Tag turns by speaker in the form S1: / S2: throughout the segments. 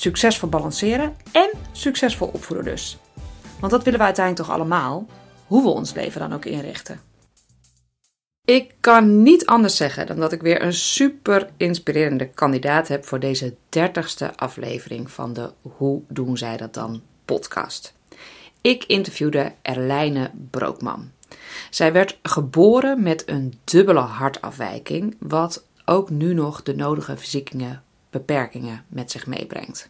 S1: Succesvol balanceren en succesvol opvoeden dus. Want dat willen we uiteindelijk toch allemaal, hoe we ons leven dan ook inrichten. Ik kan niet anders zeggen dan dat ik weer een super inspirerende kandidaat heb voor deze dertigste aflevering van de Hoe doen zij dat dan podcast. Ik interviewde Erlijne Brookman. Zij werd geboren met een dubbele hartafwijking, wat ook nu nog de nodige fysieke beperkingen met zich meebrengt.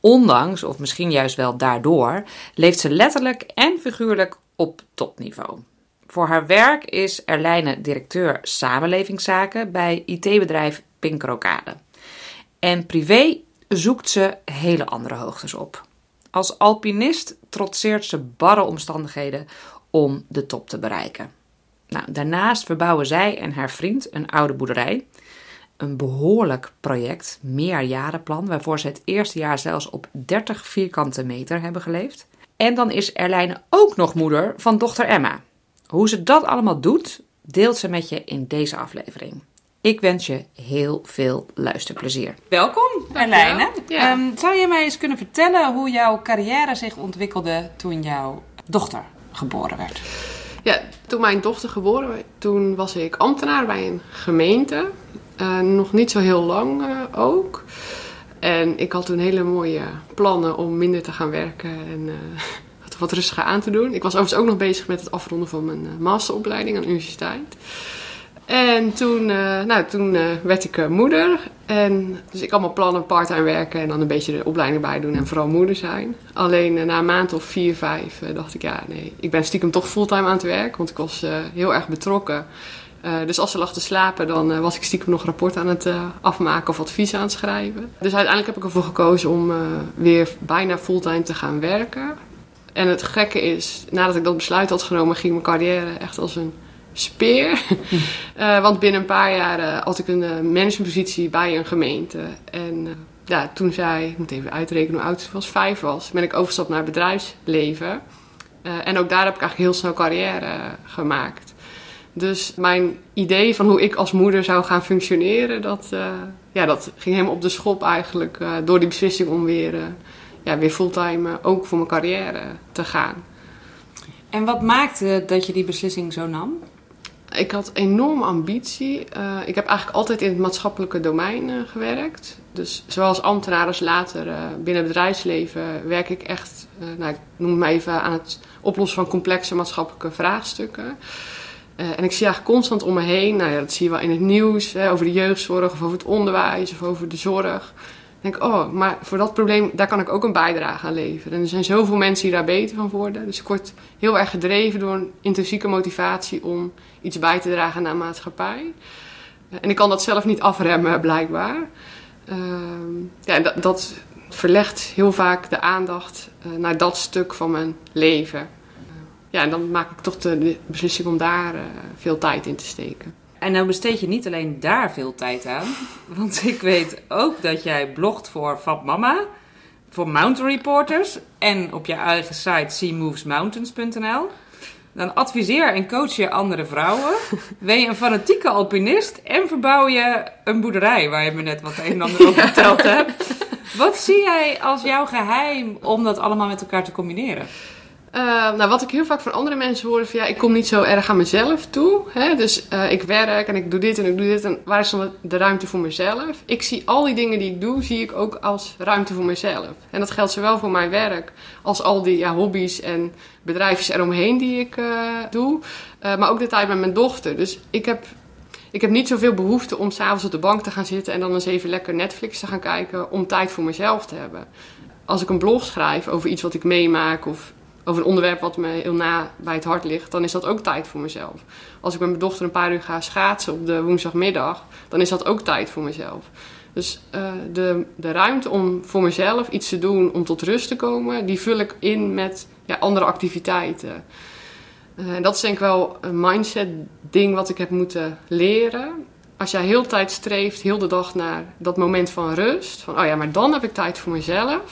S1: Ondanks, of misschien juist wel daardoor, leeft ze letterlijk en figuurlijk op topniveau. Voor haar werk is Erlijne directeur samenlevingszaken bij IT-bedrijf Pinkrokade. En privé zoekt ze hele andere hoogtes op. Als alpinist trotseert ze barre omstandigheden om de top te bereiken. Nou, daarnaast verbouwen zij en haar vriend een oude boerderij. Een behoorlijk project, meerjarenplan, waarvoor ze het eerste jaar zelfs op 30 vierkante meter hebben geleefd. En dan is Erlijne ook nog moeder van dochter Emma. Hoe ze dat allemaal doet, deelt ze met je in deze aflevering. Ik wens je heel veel luisterplezier. Welkom, Erlijne.
S2: Ja.
S1: Ehm, zou je mij eens kunnen vertellen hoe jouw carrière zich ontwikkelde toen jouw dochter geboren werd?
S2: Ja, toen mijn dochter geboren werd, toen was ik ambtenaar bij een gemeente. Eh, nog niet zo heel lang eh, ook. En ik had toen hele mooie plannen om minder te gaan werken en eh, wat- rustiger aan te doen. Ik was overigens ook nog bezig met het afronden van mijn masteropleiding aan de universiteit. En toen, nou, toen werd ik moeder. En dus ik had mijn plannen parttime werken en dan een beetje de opleiding bij doen en vooral moeder zijn. Alleen na een maand of vier, vijf dacht ik, ja nee, ik ben stiekem toch fulltime aan het werk. Want ik was heel erg betrokken. Eh, dus als ze lag te slapen, dan eh, was ik stiekem nog rapport aan het eh, afmaken of advies aan het schrijven. Dus uiteindelijk heb ik ervoor gekozen om weer bijna fulltime te gaan werken. En het gekke is, nadat ik dat besluit had genomen, ging mijn carrière echt als een speer. Want binnen een paar jaar had ik een managementpositie bij een gemeente. En ja, toen zij, ik moet even uitrekenen hoe oud ze was, vijf was, ben ik overgestapt naar bedrijfsleven. En ook daar heb ik eigenlijk heel snel carrière gemaakt. Dus mijn idee van hoe ik als moeder zou gaan functioneren, dat, eh, ja, dat ging helemaal op de schop eigenlijk eh, door die beslissing om weer, eh, ja, weer fulltime ook voor mijn carrière te gaan.
S1: En wat maakte dat je die beslissing zo nam?
S2: Ik had enorme ambitie. Ik heb eigenlijk altijd in het maatschappelijke domein gewerkt. Dus zowel als ambtenaar als later binnen het bedrijfsleven werk ik echt, nou, ik noem het maar even, aan het oplossen van complexe maatschappelijke vraagstukken. Eh, en ik zie eigenlijk constant om me heen, nou ja, dat zie je wel in het nieuws, hè, over de jeugdzorg of over het onderwijs of over de zorg. Dan denk ik, oh, maar voor dat probleem, daar kan ik ook een bijdrage aan leveren. En er zijn zoveel mensen die daar beter van worden. Dus ik word heel erg gedreven door een intrinsieke motivatie om iets bij te dragen aan de maatschappij. Eh, En ik kan dat zelf niet afremmen, blijkbaar. Ehm, ja, dat verlegt heel vaak de aandacht eh, naar dat stuk van mijn leven. Ja, en dan maak ik toch de, de beslissing om daar eh, veel tijd in te steken.
S1: En nou besteed je niet alleen daar veel tijd aan. Want ik weet ook dat jij blogt voor Fab Mama, voor Mountain Reporters en op je eigen site seamovesmountains.nl. Dan adviseer en coach je andere vrouwen. Ben je een fanatieke alpinist en verbouw je een boerderij waar je me net wat een en ander over verteld hebt. Wat zie jij als jouw geheim om dat allemaal met elkaar te combineren?
S2: Eh, nou, wat ik heel vaak van andere mensen hoor, van ja, ik kom niet zo erg aan mezelf toe. Hè? Dus eh, ik werk en ik doe dit en ik doe dit. En waar is dan de ruimte voor mezelf? Ik zie al die dingen die ik doe, zie ik ook als ruimte voor mezelf. En dat geldt zowel voor mijn werk als al die ja, hobby's en bedrijfjes eromheen die ik eh, doe. Eh, maar ook de tijd met mijn dochter. Dus ik heb, ik heb niet zoveel behoefte om s'avonds op de bank te gaan zitten en dan eens even lekker Netflix te gaan kijken om tijd voor mezelf te hebben. Als ik een blog schrijf over iets wat ik meemaak of over een onderwerp wat me heel na bij het hart ligt, dan is dat ook tijd voor mezelf. Als ik met mijn dochter een paar uur ga schaatsen op de woensdagmiddag, dan is dat ook tijd voor mezelf. Dus uh, de, de ruimte om voor mezelf iets te doen om tot rust te komen, die vul ik in met ja, andere activiteiten. Uh, en dat is denk ik wel een mindset ding wat ik heb moeten leren. Als jij heel de tijd streeft, heel de dag naar dat moment van rust. Van, oh ja, maar dan heb ik tijd voor mezelf.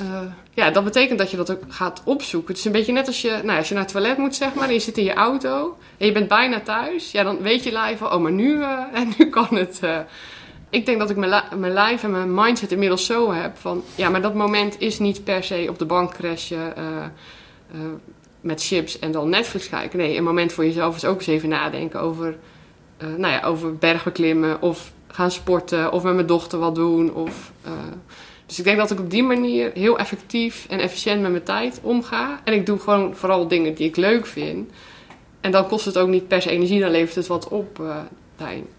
S2: Uh, ja, dat betekent dat je dat ook gaat opzoeken. Het is een beetje net als je, nou, als je naar het toilet moet, zeg maar, en je zit in je auto en je bent bijna thuis. Ja, dan weet je lijf van, oh, maar nu, uh, en nu kan het. Uh. ik denk dat ik mijn, mijn lijf en mijn mindset inmiddels zo heb van, ja, maar dat moment is niet per se op de bank crashen met chips en dan Netflix kijken. Nee, een moment voor jezelf is ook eens even nadenken over, nou ja, over bergbeklimmen of gaan sporten of met mijn dochter wat doen of... Dus ik denk dat ik op die manier heel effectief en efficiënt met mijn tijd omga. En ik doe gewoon vooral dingen die ik leuk vind. En dan kost het ook niet per se energie, dan levert het wat op. Uh,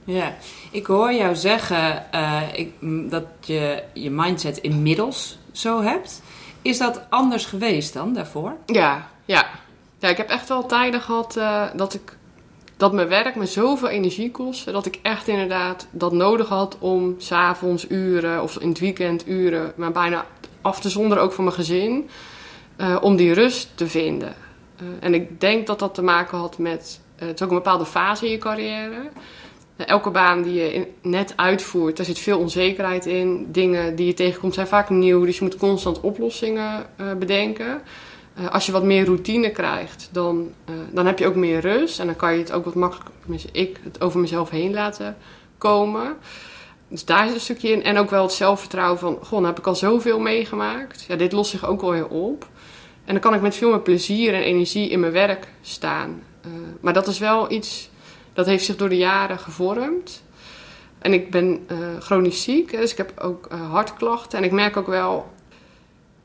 S1: Ja, ik hoor jou zeggen uh, ik, dat je je mindset inmiddels zo hebt. Is dat anders geweest dan daarvoor?
S2: Ja, ja. ja ik heb echt wel tijden gehad uh, dat ik dat mijn werk me zoveel energie kostte dat ik echt inderdaad dat nodig had om s'avonds uren of in het weekend uren, maar bijna af te zonderen ook voor mijn gezin, uh, om die rust te vinden. Uh, en ik denk dat dat te maken had met, uh, het is ook een bepaalde fase in je carrière. elke baan die je net uitvoert, daar zit veel onzekerheid in. Dingen die je tegenkomt zijn vaak nieuw, dus je moet constant oplossingen bedenken. Uh, als je wat meer routine krijgt, dan, uh, dan heb je ook meer rust. En dan kan je het ook wat makkelijker, ik, het over mezelf heen laten komen. Dus daar zit een stukje in. En ook wel het zelfvertrouwen van, goh, dan heb ik al zoveel meegemaakt. Ja, dit lost zich ook wel heel op. En dan kan ik met veel meer plezier en energie in mijn werk staan. Uh, maar dat is wel iets, dat heeft zich door de jaren gevormd. En ik ben chronisch ziek, dus ik heb ook hartklachten. En ik merk ook wel,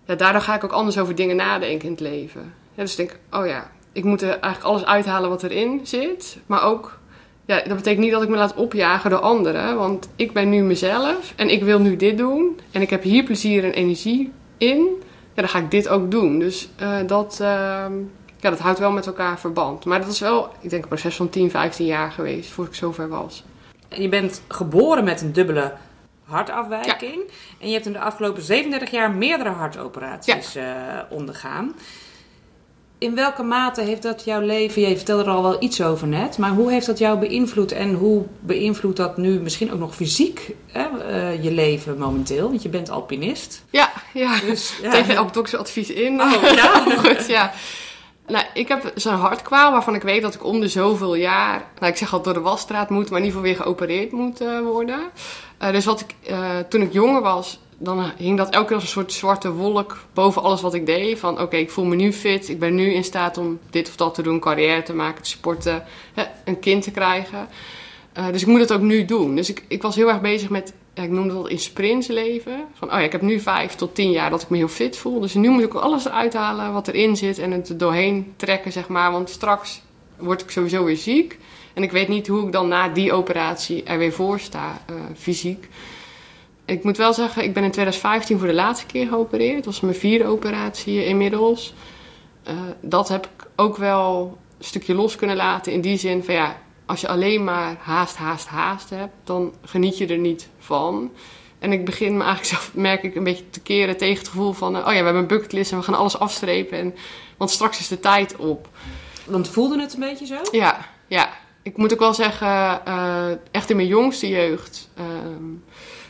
S2: ja, daardoor ga ik ook anders over dingen nadenken in het leven. Dus ik denk, oh ja, ik moet er eigenlijk alles uithalen wat erin zit. Maar ook, ja, dat betekent niet dat ik me laat opjagen door anderen. Want ik ben nu mezelf en ik wil nu dit doen. En ik heb hier plezier en energie in. Ja, dan ga ik dit ook doen. Dus uh, dat, uh, ja, dat houdt wel met elkaar verband. Maar dat is wel, ik denk, een proces van 10, 15 jaar geweest voordat ik zover was.
S1: Je bent geboren met een dubbele hartafwijking. En je hebt in de afgelopen 37 jaar meerdere hartoperaties ja. uh, ondergaan. In welke mate heeft dat jouw leven, je vertelde er al wel iets over net, maar hoe heeft dat jou beïnvloed en hoe beïnvloedt dat nu misschien ook nog fysiek hè, uh, je leven momenteel? Want je bent alpinist.
S2: Ja, ja. Dus, ja. tegen elk doktersadvies in. Oh, ja, goed, ja. Nou, ik heb zo'n hartkwaal waarvan ik weet dat ik om de zoveel jaar, nou ik zeg al door de wasstraat moet, maar in ieder geval weer geopereerd moet uh, worden. Uh, dus wat ik, uh, toen ik jonger was, dan hing dat elke keer als een soort zwarte wolk boven alles wat ik deed. Van oké, ik voel me nu fit, ik ben nu in staat om dit of dat te doen, carrière te maken, te sporten, een kind te krijgen. dus ik moet het ook nu doen. Dus ik, ik was heel erg bezig met ja, ik noemde dat in sprints leven. Van, oh ja, ik heb nu vijf tot tien jaar dat ik me heel fit voel. Dus nu moet ik alles eruit halen wat erin zit en het er doorheen trekken, zeg maar. Want straks word ik sowieso weer ziek. En ik weet niet hoe ik dan na die operatie er weer voor sta, uh, fysiek. Ik moet wel zeggen, ik ben in 2015 voor de laatste keer geopereerd. Dat was mijn vierde operatie inmiddels. Uh, dat heb ik ook wel een stukje los kunnen laten. In die zin van ja, als je alleen maar haast, haast, haast hebt, dan geniet je er niet van. En ik begin me eigenlijk zelf, merk ik, een beetje te keren tegen het gevoel van... oh ja, we hebben een bucketlist en we gaan alles afstrepen. En, want straks is de tijd op.
S1: Want voelde het een beetje zo?
S2: Ja, ja. Ik moet ook wel zeggen, uh, echt in mijn jongste jeugd... Uh,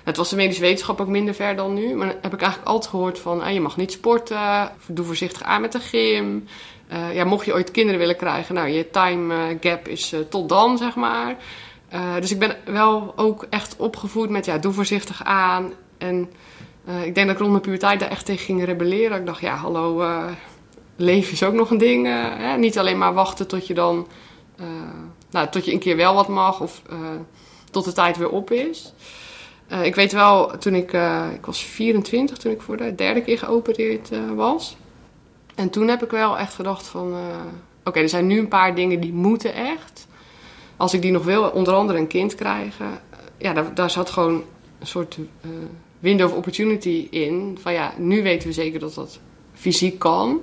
S2: het was de medische wetenschap ook minder ver dan nu. Maar dan heb ik eigenlijk altijd gehoord van... Ah, je mag niet sporten, doe voorzichtig aan met de gym... Uh, ja, mocht je ooit kinderen willen krijgen, nou, je time uh, gap is uh, tot dan, zeg maar. dus ik ben wel ook echt opgevoed met, ja, doe voorzichtig aan. En ik denk dat ik rond mijn puberteit daar echt tegen ging rebelleren. Ik dacht, ja, hallo, leven is ook nog een ding. Hè? Niet alleen maar wachten tot je dan, nou, tot je een keer wel wat mag of tot de tijd weer op is. ik weet wel, toen ik, ik was 24 toen ik voor de derde keer geopereerd was. En toen heb ik wel echt gedacht van... Uh, Oké, er zijn nu een paar dingen die moeten echt. Als ik die nog wil, onder andere een kind krijgen... Ja, daar, daar, zat gewoon een soort uh, window of opportunity in. Van ja, nu weten we zeker dat dat fysiek kan.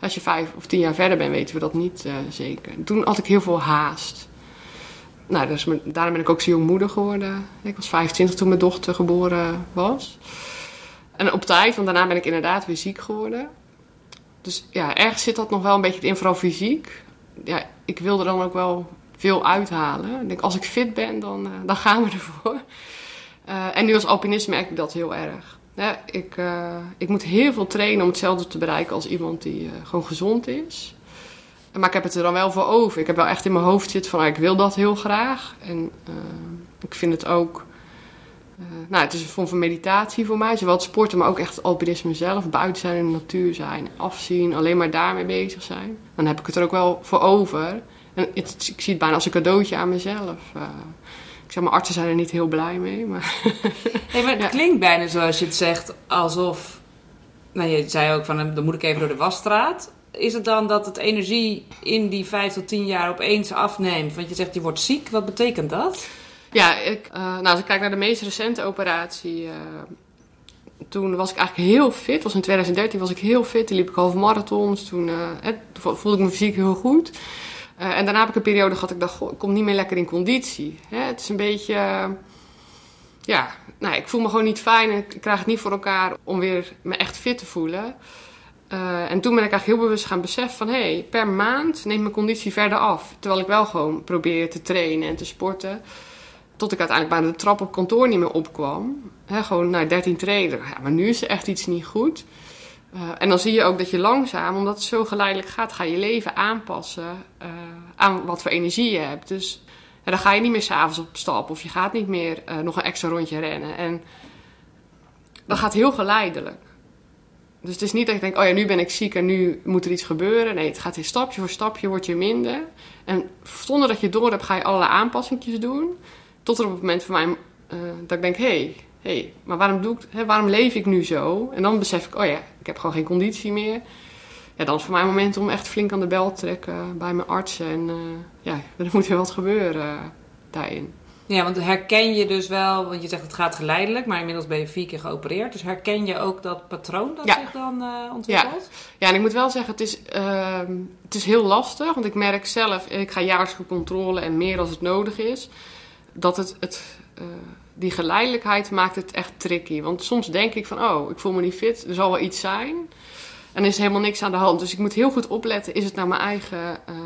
S2: Als je vijf of tien jaar verder bent, weten we dat niet zeker. Toen had ik heel veel haast. nou, daarom ben ik ook zo jong moeder geworden. Ik was 25 toen mijn dochter geboren was. En op tijd, want daarna ben ik inderdaad weer ziek geworden. Dus ja, ergens zit dat nog wel een beetje in, vooral fysiek. Ja, ik wilde dan ook wel veel uithalen. Ik denk, als ik fit ben, dan, uh, dan gaan we ervoor. Uh, en nu als alpinist merk ik dat heel erg. Ja, ik, uh, ik moet heel veel trainen om hetzelfde te bereiken als iemand die gewoon gezond is. Maar ik heb het er dan wel voor over. Ik heb wel echt in mijn hoofd zitten van, ik wil dat heel graag. En ik vind het ook... nou, het is een vorm van meditatie voor mij. Zowel het sporten, maar ook echt het alpinisme zelf. Buiten zijn in de natuur zijn, afzien, alleen maar daarmee bezig zijn. Dan heb ik het er ook wel voor over. En het, ik zie het bijna als een cadeautje aan mezelf. Uh, ik zeg, mijn artsen zijn er niet heel blij mee. Maar,
S1: hey, maar het klinkt bijna zoals je het zegt, alsof... Nou, je zei ook van, dan moet ik even door de wasstraat. Is het dan dat het energie in die vijf tot tien jaar opeens afneemt? Want je zegt, je wordt ziek. Wat betekent dat?
S2: Ja, ik, uh, nou, als ik kijk naar de meest recente operatie... Uh, toen was ik eigenlijk heel fit. Was in 2013 was ik heel fit. Toen liep ik halve marathons. Toen voelde ik me fysiek heel goed. En daarna heb ik een periode gehad ik dacht, ik kom niet meer lekker in conditie. Hè? Het is een beetje, ja, nou, ik voel me gewoon niet fijn en ik krijg het niet voor elkaar om weer me echt fit te voelen. En toen ben ik eigenlijk heel bewust gaan beseffen van, hé, hey, per maand neemt mijn conditie verder af. Terwijl ik wel gewoon probeer te trainen en te sporten. Tot ik uiteindelijk bij de trap op kantoor niet meer opkwam. Gewoon naar 13 treden. Ja, maar nu is er echt iets niet goed. Uh, en dan zie je ook dat je langzaam, omdat het zo geleidelijk gaat, ga je leven aanpassen uh, aan wat voor energie je hebt. Dus dan ga je niet meer s'avonds op stap of je gaat niet meer uh, nog een extra rondje rennen. En dat gaat heel geleidelijk. Dus het is niet dat ik denk, oh ja, nu ben ik ziek en nu moet er iets gebeuren. Nee, het gaat in stapje voor stapje, word je minder. En zonder dat je door hebt, ga je allerlei aanpassingjes doen. Tot er op het moment voor mij dat ik denk, hé, hey, hey, maar waarom, doe ik, hè, waarom leef ik nu zo? En dan besef ik, oh ja, ik heb gewoon geen conditie meer. Ja, dan is voor mij een moment om echt flink aan de bel te trekken bij mijn arts. En uh, ja, er moet weer wat gebeuren uh, daarin.
S1: Ja, want herken je dus wel, want je zegt het gaat geleidelijk, maar inmiddels ben je vier keer geopereerd. Dus herken je ook dat patroon dat
S2: ja.
S1: zich dan uh, ontwikkelt?
S2: Ja. ja, en ik moet wel zeggen, het is, het is heel lastig. Want ik merk zelf, ik ga jaarlijks controle en meer als het nodig is, dat het, het die geleidelijkheid maakt het echt tricky. Want soms denk ik van, oh, ik voel me niet fit, er zal wel iets zijn. En er is helemaal niks aan de hand. Dus ik moet heel goed opletten, is het nou mijn eigen... Uh,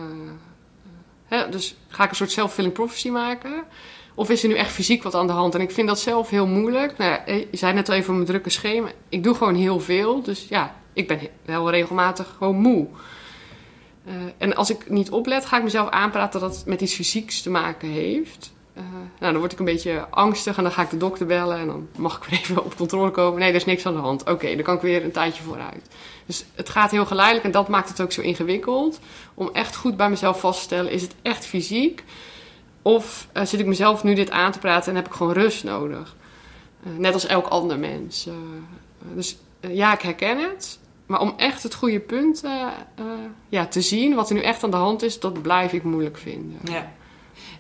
S2: hè, dus ga ik een soort self-fulfilling prophecy maken? Of is er nu echt fysiek wat aan de hand? En ik vind dat zelf heel moeilijk. Nou, je zei net al even mijn drukke schema. Ik doe gewoon heel veel. Dus ja, ik ben heel regelmatig gewoon moe. En als ik niet oplet, ga ik mezelf aanpraten dat het met iets fysieks te maken heeft. Uh, nou, dan word ik een beetje angstig en dan ga ik de dokter bellen en dan mag ik weer even op controle komen. Nee, er is niks aan de hand. Oké, dan kan ik weer een tijdje vooruit. Dus het gaat heel geleidelijk en dat maakt het ook zo ingewikkeld. Om echt goed bij mezelf vast te stellen, is het echt fysiek? Of uh, zit ik mezelf nu dit aan te praten en heb ik gewoon rust nodig? Uh, net als elk ander mens. dus ja, ik herken het. Maar om echt het goede punt ja, te zien, wat er nu echt aan de hand is, dat blijf ik moeilijk vinden.
S1: Ja.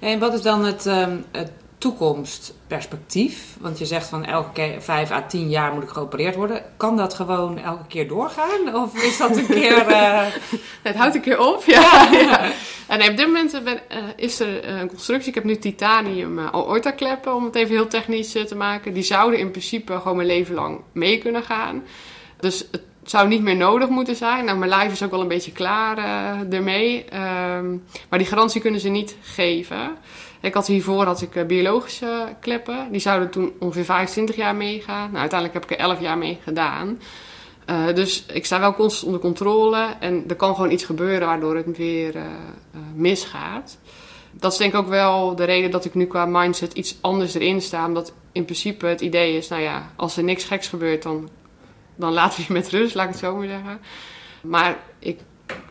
S1: En wat is dan het, um, het toekomstperspectief? Want je zegt van elke keer vijf à tien jaar moet ik geopereerd worden. Kan dat gewoon elke keer doorgaan? Of is dat een keer... Uh...
S2: het houdt een keer op, ja. ja. En op dit moment ben, uh, is er een constructie. Ik heb nu titanium uh, aorta-kleppen, om het even heel technisch te maken. Die zouden in principe gewoon mijn leven lang mee kunnen gaan. Dus het zou niet meer nodig moeten zijn. Nou, mijn lijf is ook wel een beetje klaar uh, ermee. Um, maar die garantie kunnen ze niet geven. Ik had hiervoor had ik uh, biologische kleppen. Die zouden toen ongeveer 25 jaar meegaan. Nou, uiteindelijk heb ik er 11 jaar mee gedaan. Uh, dus ik sta wel constant onder controle. En er kan gewoon iets gebeuren waardoor het weer misgaat. Dat is denk ik ook wel de reden dat ik nu qua mindset iets anders erin sta. Omdat in principe het idee is, nou ja, als er niks geks gebeurt, dan dan laten we je met rust, laat ik het zo maar zeggen. Maar ik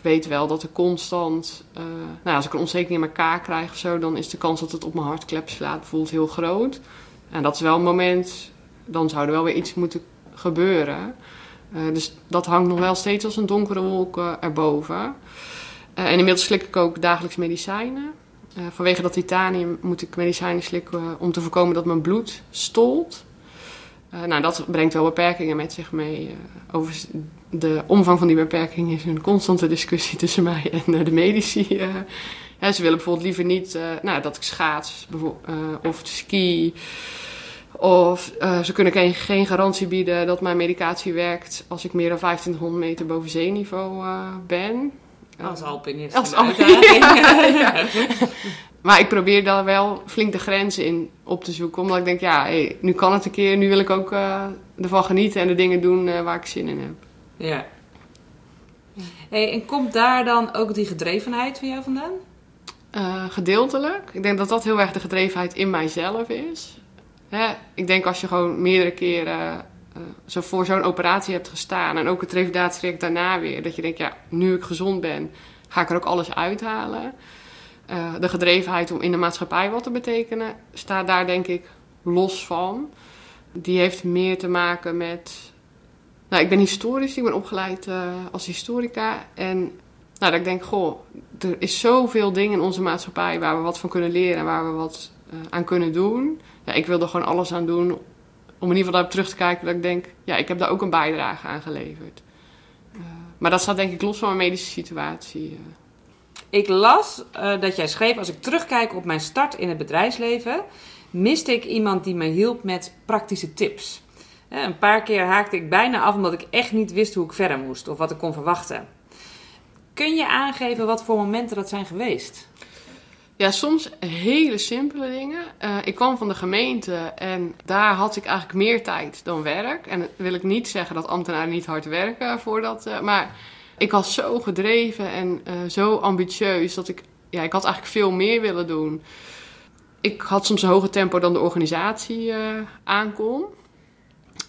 S2: weet wel dat er constant, uh, nou, als ik een onzekerheid in mijn kaak krijg of zo, dan is de kans dat het op mijn hartklep slaat bijvoorbeeld heel groot. En dat is wel een moment, dan zou er wel weer iets moeten gebeuren. Uh, dus dat hangt nog wel steeds als een donkere wolk uh, erboven. en inmiddels slik ik ook dagelijks medicijnen. vanwege dat titanium moet ik medicijnen slikken om te voorkomen dat mijn bloed stolt. Uh, nou, dat brengt wel beperkingen met zich mee. Uh, over de omvang van die beperkingen is een constante discussie tussen mij en uh, de medici. ja, Hè, ze willen bijvoorbeeld liever niet nou, dat ik schaats of ski. Of ze kunnen geen, geen garantie bieden dat mijn medicatie werkt als ik meer dan 2500 meter boven zeeniveau ben.
S1: Als alpinist.
S2: Als alpinist. Ja, Maar ik probeer daar wel flink de grenzen in op te zoeken. Omdat ik denk, ja, hey, nu kan het een keer. Nu wil ik ook uh, ervan genieten en de dingen doen uh, waar ik zin in heb.
S1: Ja. Hey, en komt daar dan ook die gedrevenheid van jou vandaan?
S2: Uh, gedeeltelijk. Ik denk dat dat heel erg de gedrevenheid in mijzelf is. Hè? Ik denk als je gewoon meerdere keren zo voor zo'n operatie hebt gestaan... en ook het revalidatietraject daarna weer... dat je denkt, ja, nu ik gezond ben, ga ik er ook alles uithalen... Uh, de gedrevenheid om in de maatschappij wat te betekenen staat daar denk ik los van. Die heeft meer te maken met. Nou, ik ben historisch, ik ben opgeleid uh, als historica. En nou, dat ik denk, goh, er is zoveel dingen in onze maatschappij waar we wat van kunnen leren en waar we wat uh, aan kunnen doen. Ja, ik wil er gewoon alles aan doen om in ieder geval daarop terug te kijken dat ik denk, ja, ik heb daar ook een bijdrage aan geleverd. maar dat staat denk ik los van mijn medische situatie.
S1: Ik las uh, dat jij schreef: Als ik terugkijk op mijn start in het bedrijfsleven, miste ik iemand die me hielp met praktische tips. Uh, een paar keer haakte ik bijna af omdat ik echt niet wist hoe ik verder moest of wat ik kon verwachten. Kun je aangeven wat voor momenten dat zijn geweest?
S2: Ja, soms hele simpele dingen. Uh, ik kwam van de gemeente en daar had ik eigenlijk meer tijd dan werk. En wil ik niet zeggen dat ambtenaren niet hard werken voor dat. Maar ik was zo gedreven en uh, zo ambitieus dat ik, ja, ik had eigenlijk veel meer willen doen. Ik had soms een hoger tempo dan de organisatie uh, aankon.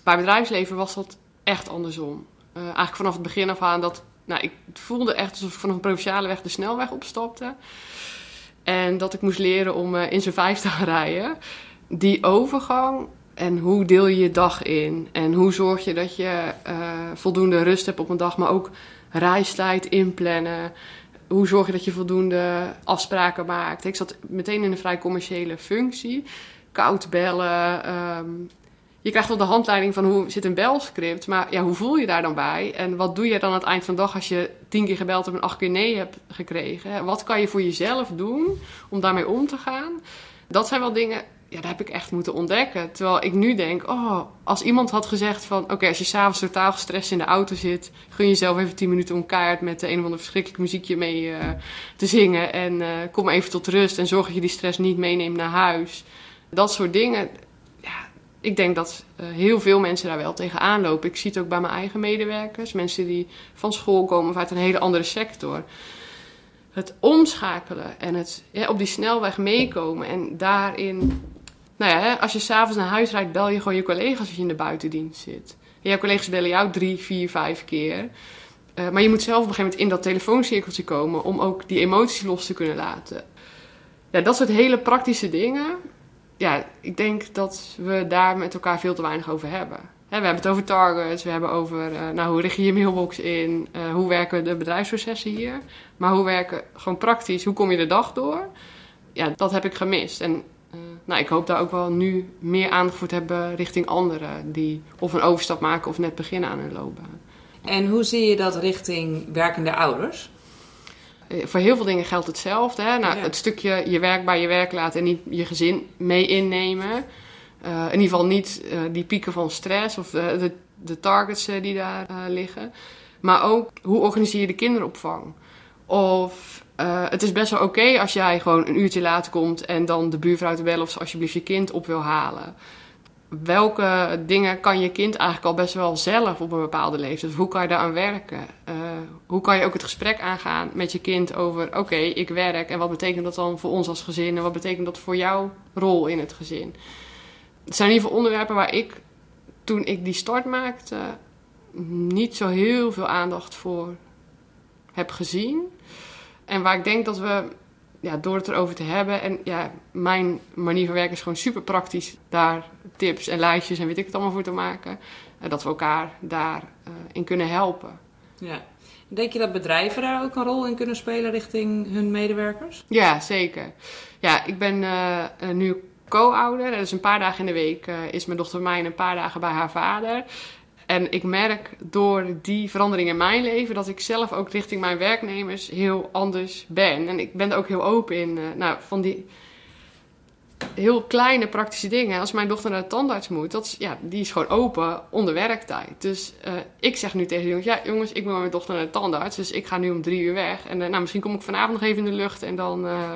S2: Bij bedrijfsleven was dat echt andersom. Uh, eigenlijk vanaf het begin af aan dat, nou, ik voelde echt alsof ik vanaf een provinciale weg de snelweg opstapte. En dat ik moest leren om in zijn vijf te gaan rijden. Die overgang en hoe deel je je dag in? En hoe zorg je dat je voldoende rust hebt op een dag, maar ook reistijd inplannen. Hoe zorg je dat je voldoende afspraken maakt? Ik zat meteen in een vrij commerciële functie. Koud bellen. Ehm, je krijgt wel de handleiding van hoe zit een belscript. Maar ja, hoe voel je daar dan bij? En wat doe je dan aan het eind van de dag als je tien keer gebeld hebt en acht keer nee hebt gekregen? Wat kan je voor jezelf doen om daarmee om te gaan? Dat zijn wel dingen ja, dat heb ik echt moeten ontdekken. Terwijl ik nu denk, oh, als iemand had gezegd van... oké, als je s'avonds totaal gestrest in de auto zit... gun jezelf even tien minuten om keihard met een of ander verschrikkelijk muziekje mee uh, te zingen... en uh, kom even tot rust en zorg dat je die stress niet meeneemt naar huis. Dat soort dingen, ja, ik denk dat uh, heel veel mensen daar wel tegenaan lopen. Ik zie het ook bij mijn eigen medewerkers. Mensen die van school komen of uit een hele andere sector het omschakelen en het op die snelweg meekomen en daarin nou ja, als je s'avonds naar huis rijdt, bel je gewoon je collega's als je in de buitendienst zit. En jouw collega's bellen jou drie, vier, vijf keer. Uh, maar je moet zelf op een gegeven moment in dat telefooncirkeltje komen om ook die emoties los te kunnen laten. Ja, dat soort hele praktische dingen. Ja, ik denk dat we daar met elkaar veel te weinig over hebben. we hebben het over targets, we hebben over uh, nou, hoe richt je je mailbox in, uh, hoe werken de bedrijfsprocessen hier. Maar hoe werken gewoon praktisch, hoe kom je de dag door? Ja, dat heb ik gemist. En nou, ik hoop daar ook wel nu meer aandacht voor te hebben richting anderen die of een overstap maken of net beginnen aan hun loopbaan.
S1: En hoe zie je dat richting werkende ouders?
S2: Uh, voor heel veel dingen geldt hetzelfde. Hè? Nou, ja. Het stukje je werk bij je werk laten en niet je gezin mee innemen. Uh, in ieder geval niet die pieken van stress of de, de targets die daar liggen. Maar ook hoe organiseer je de kinderopvang? Of uh, het is best wel oké als jij gewoon een uurtje later komt en dan de buurvrouw te bellen of ze alsjeblieft je kind op wil halen. Welke dingen kan je kind eigenlijk al best wel zelf op een bepaalde leeftijd? Hoe kan je daaraan werken? Uh, hoe kan je ook het gesprek aangaan met je kind over: oké, ik werk en wat betekent dat dan voor ons als gezin en wat betekent dat voor jouw rol in het gezin? Het zijn in ieder geval onderwerpen waar ik toen ik die start maakte niet zo heel veel aandacht voor heb gezien. En waar ik denk dat we, ja, door het erover te hebben... en ja, mijn manier van werken is gewoon super praktisch... daar tips en lijstjes en weet ik het allemaal voor te maken... en dat we elkaar daarin uh, in kunnen helpen.
S1: Ja. Denk je dat bedrijven daar ook een rol in kunnen spelen richting hun medewerkers?
S2: Ja, zeker. Ja, ik ben uh, nu co-ouder. Dus een paar dagen in de week uh, is mijn dochter mij een paar dagen bij haar vader. En ik merk door die verandering in mijn leven dat ik zelf ook richting mijn werknemers heel anders ben. En ik ben er ook heel open in. Uh, nou, van die heel kleine praktische dingen. Als mijn dochter naar de tandarts moet, dat is, ja, die is gewoon open onder werktijd. Dus uh, ik zeg nu tegen de jongens, ja jongens, ik moet met mijn dochter naar de tandarts. Dus ik ga nu om drie uur weg. En uh, nou, misschien kom ik vanavond nog even in de lucht en dan, uh,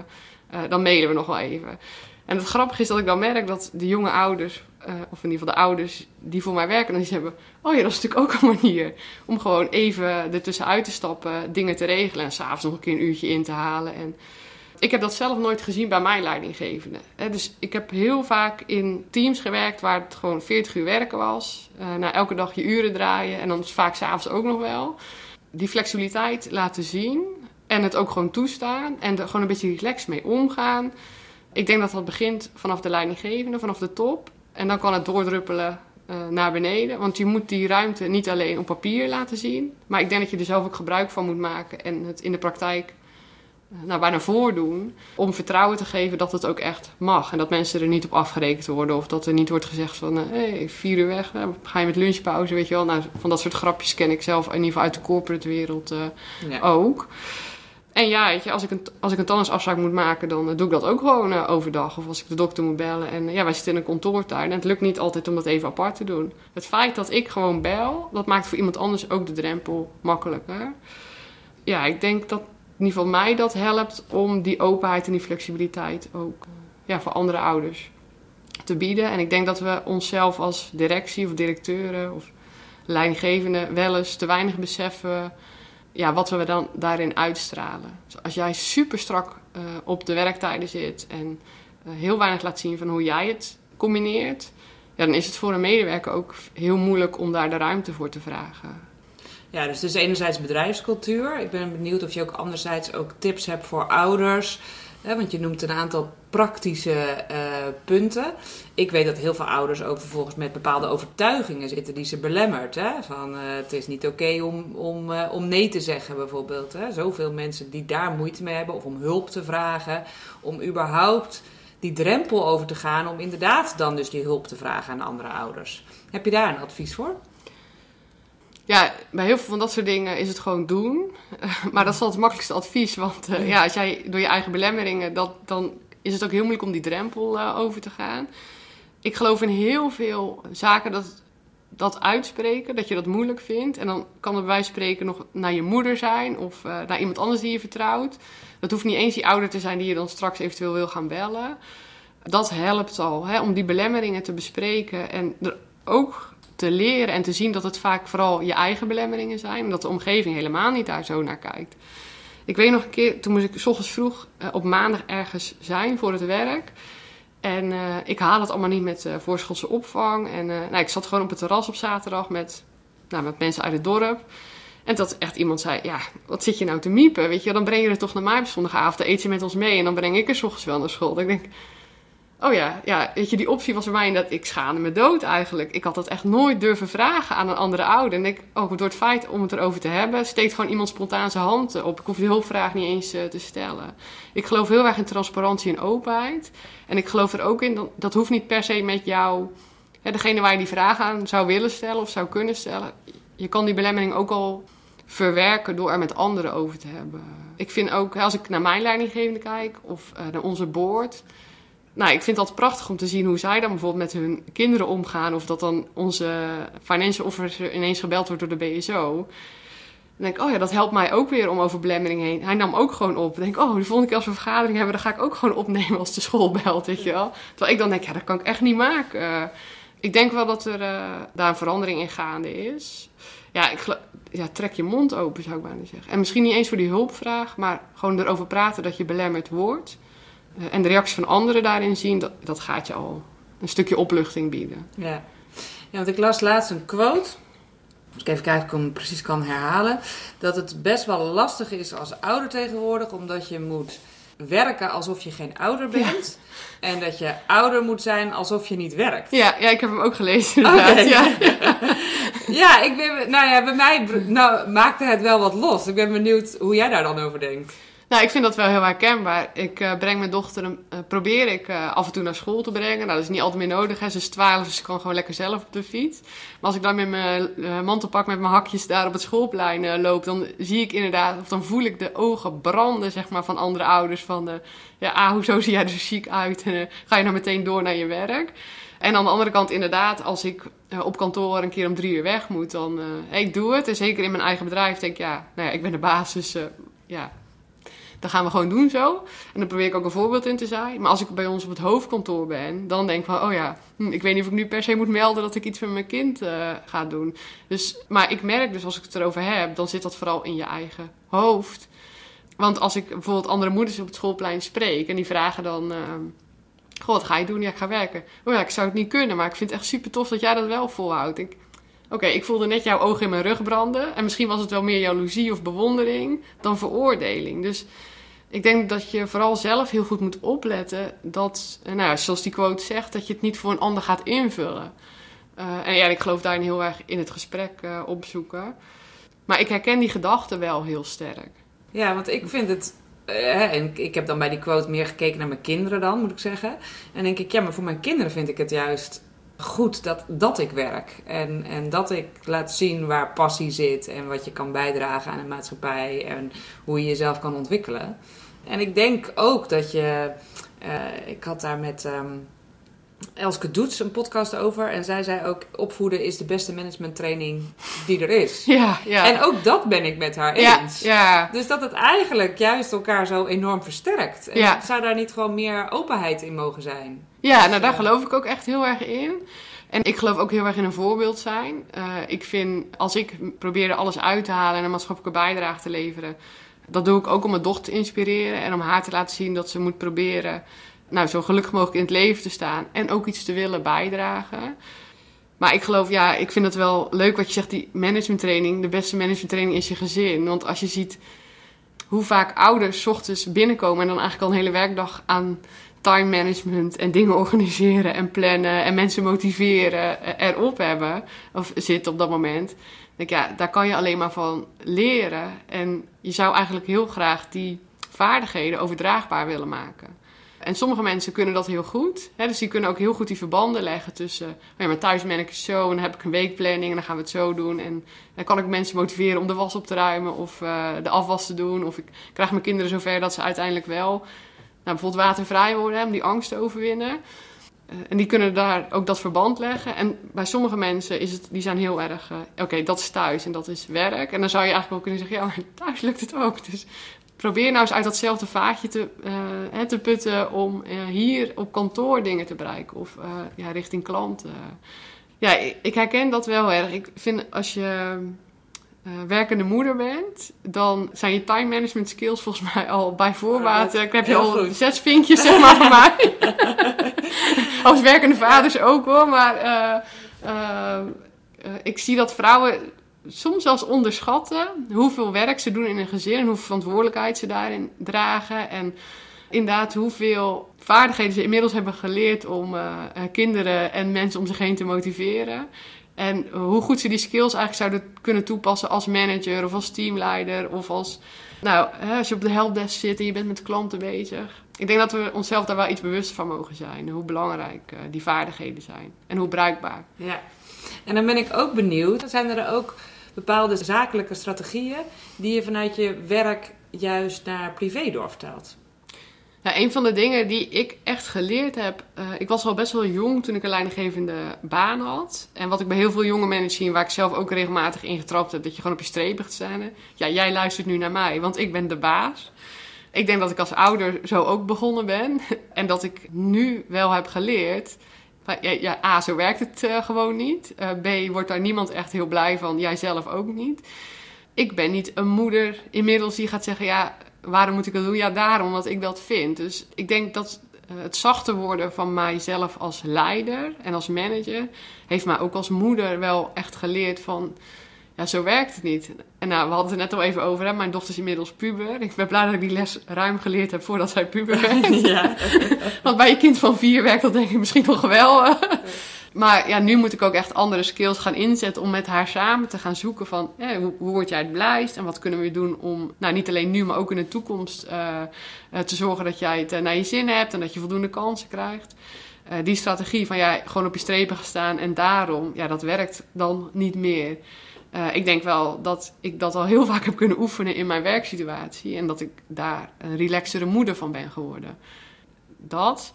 S2: dan mailen we nog wel even. En het grappige is dat ik dan merk dat de jonge ouders, of in ieder geval de ouders die voor mij werken, dan hebben, oh ja, dat is natuurlijk ook een manier om gewoon even ertussenuit te stappen, dingen te regelen en s'avonds nog een keer een uurtje in te halen. En ik heb dat zelf nooit gezien bij mijn leidinggevende. Dus ik heb heel vaak in teams gewerkt waar het gewoon 40 uur werken was. Uh, nou, elke dag je uren draaien en dan vaak s'avonds ook nog wel. Die flexibiliteit laten zien en het ook gewoon toestaan en er gewoon een beetje relaxed mee omgaan. Ik denk dat dat begint vanaf de leidinggevende, vanaf de top. En dan kan het doordruppelen uh, naar beneden. Want je moet die ruimte niet alleen op papier laten zien. Maar ik denk dat je er zelf ook gebruik van moet maken en het in de praktijk nou, bijna voordoen. Om vertrouwen te geven dat het ook echt mag. En dat mensen er niet op afgerekend worden. Of dat er niet wordt gezegd van, hé, hey, vier uur weg, ga je met lunchpauze, weet je wel. Nou, van dat soort grapjes ken ik zelf in ieder geval uit de corporate wereld uh, ook. En ja, als ik een, als ik een tandartsafspraak moet maken, dan uh, doe ik dat ook gewoon uh, overdag. Of als ik de dokter moet bellen. En ja, wij zitten in een kantoortuin. En het lukt niet altijd om dat even apart te doen. Het feit dat ik gewoon bel, dat maakt voor iemand anders ook de drempel makkelijker. Ja, ik denk dat in ieder geval mij dat helpt om die openheid en die flexibiliteit ook ja, voor andere ouders te bieden. En ik denk dat we onszelf als directie of directeuren of leidinggevenden wel eens te weinig beseffen ja, wat we dan daarin uitstralen. Dus als jij super strak uh, op de werktijden zit en uh, heel weinig laat zien van hoe jij het combineert, ja, dan is het voor een medewerker ook heel moeilijk om daar de ruimte voor te vragen.
S1: Ja, dus is enerzijds bedrijfscultuur. Ik ben benieuwd of je ook anderzijds ook tips hebt voor ouders. Want je noemt een aantal praktische uh, punten. Ik weet dat heel veel ouders ook vervolgens met bepaalde overtuigingen zitten die ze belemmert. Hè? Van uh, het is niet oké om, om, uh, om nee te zeggen bijvoorbeeld. Hè? Zoveel mensen die daar moeite mee hebben of om hulp te vragen. Om überhaupt die drempel over te gaan om inderdaad dan dus die hulp te vragen aan andere ouders. Heb je daar een advies voor?
S2: Ja, bij heel veel van dat soort dingen is het gewoon doen. maar dat is wel het makkelijkste advies. Want uh, ja, als jij door je eigen belemmeringen, dat, dan is het ook heel moeilijk om die drempel uh, over te gaan. Ik geloof in heel veel zaken dat dat uitspreken, dat je dat moeilijk vindt. En dan kan er bij spreken nog naar je moeder zijn of uh, naar iemand anders die je vertrouwt. Dat hoeft niet eens die ouder te zijn die je dan straks eventueel wil gaan bellen. Dat helpt al, hè, om die belemmeringen te bespreken en er ook te leren en te zien dat het vaak vooral je eigen belemmeringen zijn. Dat de omgeving helemaal niet daar zo naar kijkt. Ik weet nog een keer, toen moest ik s ochtends vroeg uh, op maandag ergens zijn voor het werk. En uh, ik haal het allemaal niet met uh, voorschotse opvang. En nou, ik zat gewoon op het terras op zaterdag met, nou, met mensen uit het dorp. En dat echt iemand zei, ja, wat zit je nou te miepen? Weet je, dan breng je het toch naar mij op zondagavond. Dan eet je met ons mee en dan breng ik er s ochtends wel naar school. ik denk, Oh ja, ja, weet je, die optie was voor mij dat ik schaamde me dood eigenlijk. Ik had dat echt nooit durven vragen aan een andere ouder. En ik, ook door het feit om het erover te hebben, steekt gewoon iemand spontaan zijn hand op. Ik hoef die hulpvraag niet eens uh, te stellen. Ik geloof heel erg in transparantie en openheid. En ik geloof er ook in, dat, dat hoeft niet per se met jou, hè, degene waar je die vraag aan zou willen stellen of zou kunnen stellen. Je kan die belemmering ook al verwerken door er met anderen over te hebben. Ik vind ook, als ik naar mijn leidinggevende kijk of uh, naar onze board nou, ik vind dat prachtig om te zien hoe zij dan bijvoorbeeld met hun kinderen omgaan. Of dat dan onze financial officer ineens gebeld wordt door de BSO. Dan denk ik, oh ja, dat helpt mij ook weer om over belemmering heen. Hij nam ook gewoon op. Dan denk ik, oh, de volgende keer als we een vergadering hebben, dan ga ik ook gewoon opnemen als de school belt, weet je wel. Terwijl ik dan denk, ja, dat kan ik echt niet maken. Uh, ik denk wel dat er uh, daar een verandering in gaande is. Ja, ik ja, trek je mond open, zou ik bijna zeggen. En misschien niet eens voor die hulpvraag, maar gewoon erover praten dat je belemmerd wordt. Eh, en de reactie van anderen daarin zien, dat, dat gaat je al een stukje opluchting bieden.
S1: Ja. ja, want ik las laatst een quote. Als ik even kijken of ik hem precies kan herhalen. Dat het best wel lastig is als ouder tegenwoordig, omdat je moet werken alsof je geen ouder bent. En dat je ouder moet zijn alsof je niet werkt.
S2: Ja, ja ik heb hem ook gelezen inderdaad. Ja.
S1: ja, ik ben, nou ja, bij mij nou, maakte het wel wat los. Ik ben benieuwd hoe jij daar dan over denkt.
S2: Nou, ik vind dat wel heel herkenbaar. Ik uh, breng mijn dochter, uh, probeer ik uh, af en toe naar school te brengen. Nou, dat is niet altijd meer nodig. Hè. Ze is 12, dus ze kan gewoon lekker zelf op de fiets. Maar als ik dan met mijn mantelpak, met mijn hakjes daar op het schoolplein loop, dan zie ik inderdaad, of dan voel ik de ogen branden, zeg maar, van andere ouders. Van, ja, ah, hoezo zie jij er zo chic uit? En ga je nou meteen door naar je werk? En aan de andere kant, inderdaad, als ik op kantoor een keer om drie uur weg moet, dan hey, ik doe het. En zeker in mijn eigen bedrijf denk ik, ja, nou ja, ik ben de baas, dus ja, dan gaan we gewoon doen zo. En dan probeer ik ook een voorbeeld in te zijn. Maar als ik bij ons op het hoofdkantoor ben, dan denk ik van, oh ja, hm, ik weet niet of ik nu per se moet melden dat ik iets met mijn kind uh, ga doen. Dus, maar ik merk dus als ik het erover heb, dan zit dat vooral in je eigen hoofd. Want als ik bijvoorbeeld andere moeders op het schoolplein spreek en die vragen dan. Uh, Goh, wat ga je doen? Ja, ik ga werken. Oh ja, ik zou het niet kunnen, maar ik vind het echt super tof dat jij dat wel volhoudt. Ik, Oké, ik voelde net jouw ogen in mijn rug branden. En misschien was het wel meer jaloezie of bewondering dan veroordeling. Dus ik denk dat je vooral zelf heel goed moet opletten dat, eh, nou, zoals die quote zegt, dat je het niet voor een ander gaat invullen. Uh, en ja, ik geloof daarin heel erg in het gesprek uh, opzoeken. Maar ik herken die gedachte wel heel sterk.
S1: Ja, want ik vind het. En ik heb dan bij die quote meer gekeken naar mijn kinderen dan, moet ik zeggen. En denk ik, ja, maar voor mijn kinderen vind ik het juist goed dat, dat ik werk. En, en dat ik laat zien waar passie zit en wat je kan bijdragen aan de maatschappij en hoe je jezelf kan ontwikkelen. En ik denk ook dat je. Uh, ik had daar met um, Elske Doets een podcast over. En zij zei ook: opvoeden is de beste managementtraining die er is.
S2: Ja, ja.
S1: En ook dat ben ik met haar eens. Ja. Dus dat het eigenlijk juist elkaar zo enorm versterkt. En ja. Zou daar niet gewoon meer openheid in mogen zijn?
S2: Ja, nou daar geloof ik ook echt heel erg in. En ik geloof ook heel erg in een voorbeeld zijn. Uh, ik vind, als ik probeer alles uit te halen en een maatschappelijke bijdrage te leveren, dat doe ik ook om mijn dochter te inspireren en om haar te laten zien dat ze moet proberen nou, zo gelukkig mogelijk in het leven te staan en ook iets te willen bijdragen. Maar ik geloof, ja, ik vind het wel leuk wat je zegt, die managementtraining. De beste managementtraining is je gezin. Want als je ziet hoe vaak ouders ochtends binnenkomen en dan eigenlijk al een hele werkdag aan time management en dingen organiseren en plannen en mensen motiveren erop hebben, of zit op dat moment ja, daar kan je alleen maar van leren. En je zou eigenlijk heel graag die vaardigheden overdraagbaar willen maken. En sommige mensen kunnen dat heel goed. Hè? Dus die kunnen ook heel goed die verbanden leggen tussen... Oh maar thuis ben ik zo en dan heb ik een weekplanning en dan gaan we het zo doen. En dan kan ik mensen motiveren om de was op te ruimen of uh, de afwas te doen. Of ik krijg mijn kinderen zover dat ze uiteindelijk wel... Nou, bijvoorbeeld watervrij worden, om die angst te overwinnen. Eh, en die kunnen daar ook dat verband leggen. En bij sommige mensen is het, die zijn heel erg, uh, oké, dat is thuis en dat is werk. En dan zou je eigenlijk wel kunnen zeggen, ja, maar thuis lukt het ook. Dus probeer nou eens uit datzelfde vaatje te, uh, te putten om hier op kantoor dingen te bereiken. Of ja, richting klanten. Ja, ik herken dat wel erg. Ik vind als je uh, werkende moeder bent, dan zijn je time management skills volgens mij al bij voorbaat. ik heb je al zes vinkjes zeg maar van mij. Als werkende vaders ook hoor, maar uh, ik zie dat vrouwen soms zelfs onderschatten hoeveel werk ze doen in een gezin en hoeveel verantwoordelijkheid ze daarin dragen. En inderdaad hoeveel vaardigheden ze inmiddels hebben geleerd om kinderen en mensen om zich heen te motiveren. En hoe goed ze die skills eigenlijk zouden kunnen toepassen als manager of als teamleider of als... Nou, als je op de helpdesk zit en je bent met klanten bezig. Ik denk dat we onszelf daar wel iets bewust van mogen zijn. Hoe belangrijk uh, die vaardigheden zijn. En hoe bruikbaar.
S1: Ja. En dan ben ik ook benieuwd. Zijn er ook bepaalde zakelijke strategieën die je vanuit je werk juist naar privé doorvertelt?
S2: Ja, een van de dingen die ik echt geleerd heb. Uh, ik was al best wel jong toen ik een leidinggevende baan had. En wat ik bij heel veel jonge mensen zie, waar ik zelf ook regelmatig in getrapt heb, dat je gewoon op je streep gaat staan. Ja, jij luistert nu naar mij, want ik ben de baas. Ik denk dat ik als ouder zo ook begonnen ben. En dat ik nu wel heb geleerd. Ja, ja A, zo werkt het uh, gewoon niet. Uh, B, wordt daar niemand echt heel blij van. Jij zelf ook niet. Ik ben niet een moeder inmiddels die gaat zeggen: ja waarom moet ik dat doen? Ja, daarom, omdat ik dat vind. Dus ik denk dat eh, het zachter worden van mijzelf als leider en als manager... heeft mij ook als moeder wel echt geleerd van... Ja, zo werkt het niet. En nou, we hadden het net al even over. Hè? Mijn dochter is inmiddels puber. Ik ben blij dat ik die les ruim geleerd heb voordat zij puber werd. Ja. Want bij je kind van vier werkt dat denk ik misschien nog wel. Maar ja, nu moet ik ook echt andere skills gaan inzetten om met haar samen te gaan zoeken van hoe, hoe, word jij het blijst en wat kunnen we doen om, nou niet alleen nu, maar ook in de toekomst uh, te zorgen dat jij het naar je zin hebt en dat je voldoende kansen krijgt. Die strategie van ja, gewoon op je strepen gaan staan en daarom, ja, dat werkt dan niet meer. Ik denk wel dat ik dat al heel vaak heb kunnen oefenen in mijn werksituatie en dat ik daar een relaxtere moeder van ben geworden. Dat.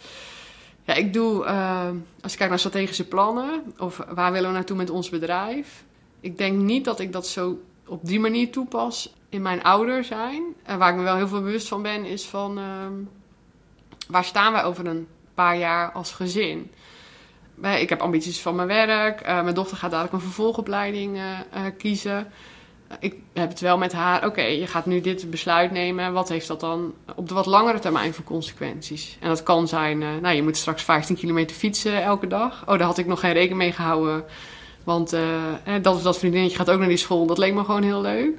S2: Ja, ik doe, uh, als ik kijk naar strategische plannen of waar willen we naartoe met ons bedrijf. Ik denk niet dat ik dat zo op die manier toepas in mijn ouder zijn. En waar ik me wel heel veel bewust van ben, is van uh, waar staan wij over een paar jaar als gezin? Ik heb ambities van mijn werk. Uh, mijn dochter gaat dadelijk een vervolgopleiding kiezen ik heb het wel met haar, oké, je gaat nu dit besluit nemen. Wat heeft dat dan op de wat langere termijn voor consequenties? En dat kan zijn, uh, nou, je moet straks 15 kilometer fietsen elke dag. Oh, daar had ik nog geen rekening mee gehouden. Want uh, dat, dat vriendinnetje gaat ook naar die school. Dat leek me gewoon heel leuk.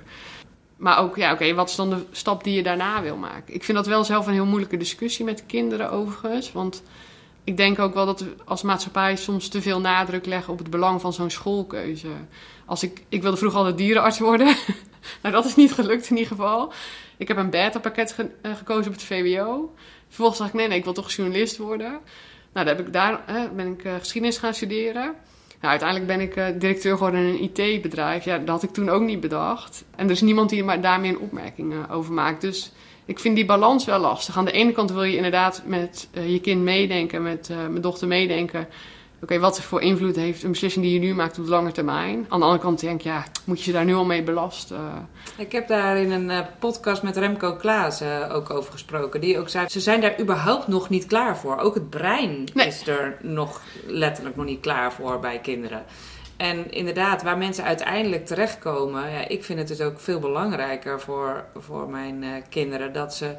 S2: Maar ook, ja, oké, wat is dan de stap die je daarna wil maken? Ik vind dat wel zelf een heel moeilijke discussie met kinderen overigens. Want ik denk ook wel dat we als maatschappij soms te veel nadruk leggen op het belang van zo'n schoolkeuze. Als ik, ik wilde vroeger altijd dierenarts worden. nou, dat is niet gelukt in ieder geval. Ik heb een beta-pakket ge, uh, gekozen op het VWO. Vervolgens dacht ik, nee, nee, ik wil toch journalist worden. Nou, daar heb ik daar, uh, ben ik uh, geschiedenis gaan studeren. Nou, uiteindelijk ben ik directeur geworden in een IT-bedrijf. Ja, dat had ik toen ook niet bedacht. En er is niemand die daarmee een opmerking over maakt. Dus ik vind die balans wel lastig. Aan de ene kant wil je inderdaad met je kind meedenken, met mijn dochter meedenken. Oké, wat voor invloed heeft een beslissing die je nu maakt op de lange termijn? Aan de andere kant denk ik, ja, moet je ze daar nu al mee belasten?
S1: Ik heb daar in een uh, podcast met Remco Klaas ook over gesproken. Die ook zei, ze zijn daar überhaupt nog niet klaar voor. Ook het brein nee. is er nog letterlijk nog niet klaar voor bij kinderen. En inderdaad, waar mensen uiteindelijk terechtkomen, ja, ik vind het dus ook veel belangrijker voor, voor mijn uh, kinderen dat ze,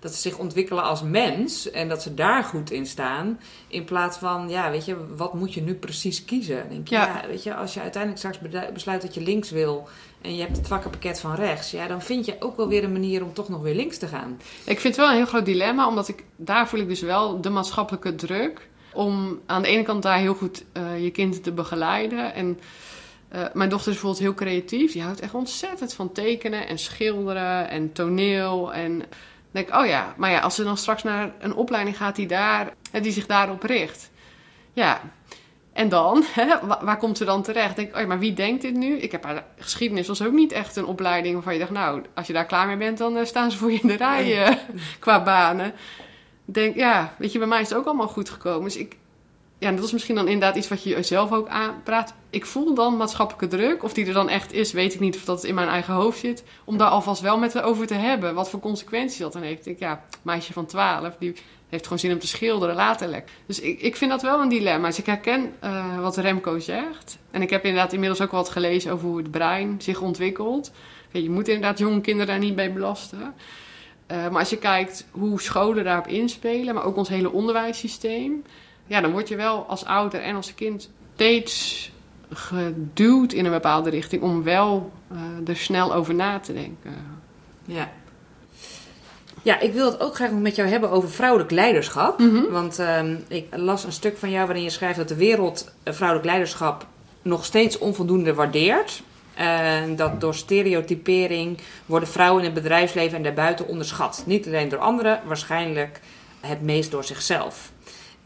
S1: dat ze zich ontwikkelen als mens en dat ze daar goed in staan. In plaats van, ja, weet je, wat moet je nu precies kiezen? denk je, ja. ja weet je, als je uiteindelijk straks besluit dat je links wil en je hebt het vakkenpakket van rechts, ja, dan vind je ook wel weer een manier om toch nog weer links te gaan.
S2: Ik vind het wel een heel groot dilemma, omdat ik daar voel ik dus wel de maatschappelijke druk om aan de ene kant daar heel goed uh, je kind te begeleiden. En uh, mijn dochter is bijvoorbeeld heel creatief. Die houdt echt ontzettend van tekenen en schilderen en toneel. En denk ik, oh ja, maar ja, als ze dan straks naar een opleiding gaat die, daar, die zich daarop richt. Ja, en dan, hè, waar komt ze dan terecht? Denk ik, oh ja, maar wie denkt dit nu? Ik heb haar geschiedenis was ook niet echt een opleiding waarvan je dacht, nou, als je daar klaar mee bent, dan uh, staan ze voor je in de rij uh, qua banen denk, ja, weet je, bij mij is het ook allemaal goed gekomen. Dus ik, ja, dat is misschien dan inderdaad iets wat je jezelf ook aanpraat. Ik voel dan maatschappelijke druk. Of die er dan echt is, weet ik niet of dat in mijn eigen hoofd zit. Om daar alvast wel met over te hebben. Wat voor consequenties dat dan heeft. Ik, ja, meisje van 12, die heeft gewoon zin om te schilderen, later. Dus ik, ik vind dat wel een dilemma. Dus ik herken uh, wat Remco zegt. En ik heb inderdaad inmiddels ook wat gelezen over hoe het brein zich ontwikkelt. Je moet inderdaad jonge kinderen daar niet bij belasten. Uh, maar als je kijkt hoe scholen daarop inspelen, maar ook ons hele onderwijssysteem, ja, dan word je wel als ouder en als kind steeds geduwd in een bepaalde richting om wel uh, er snel over na te denken.
S1: Ja. Ja, ik wil het ook graag nog met jou hebben over vrouwelijk leiderschap.
S2: Mm -hmm.
S1: Want uh, ik las een stuk van jou waarin je schrijft dat de wereld vrouwelijk leiderschap nog steeds onvoldoende waardeert. En dat door stereotypering worden vrouwen in het bedrijfsleven en daarbuiten onderschat. Niet alleen door anderen, waarschijnlijk het meest door zichzelf.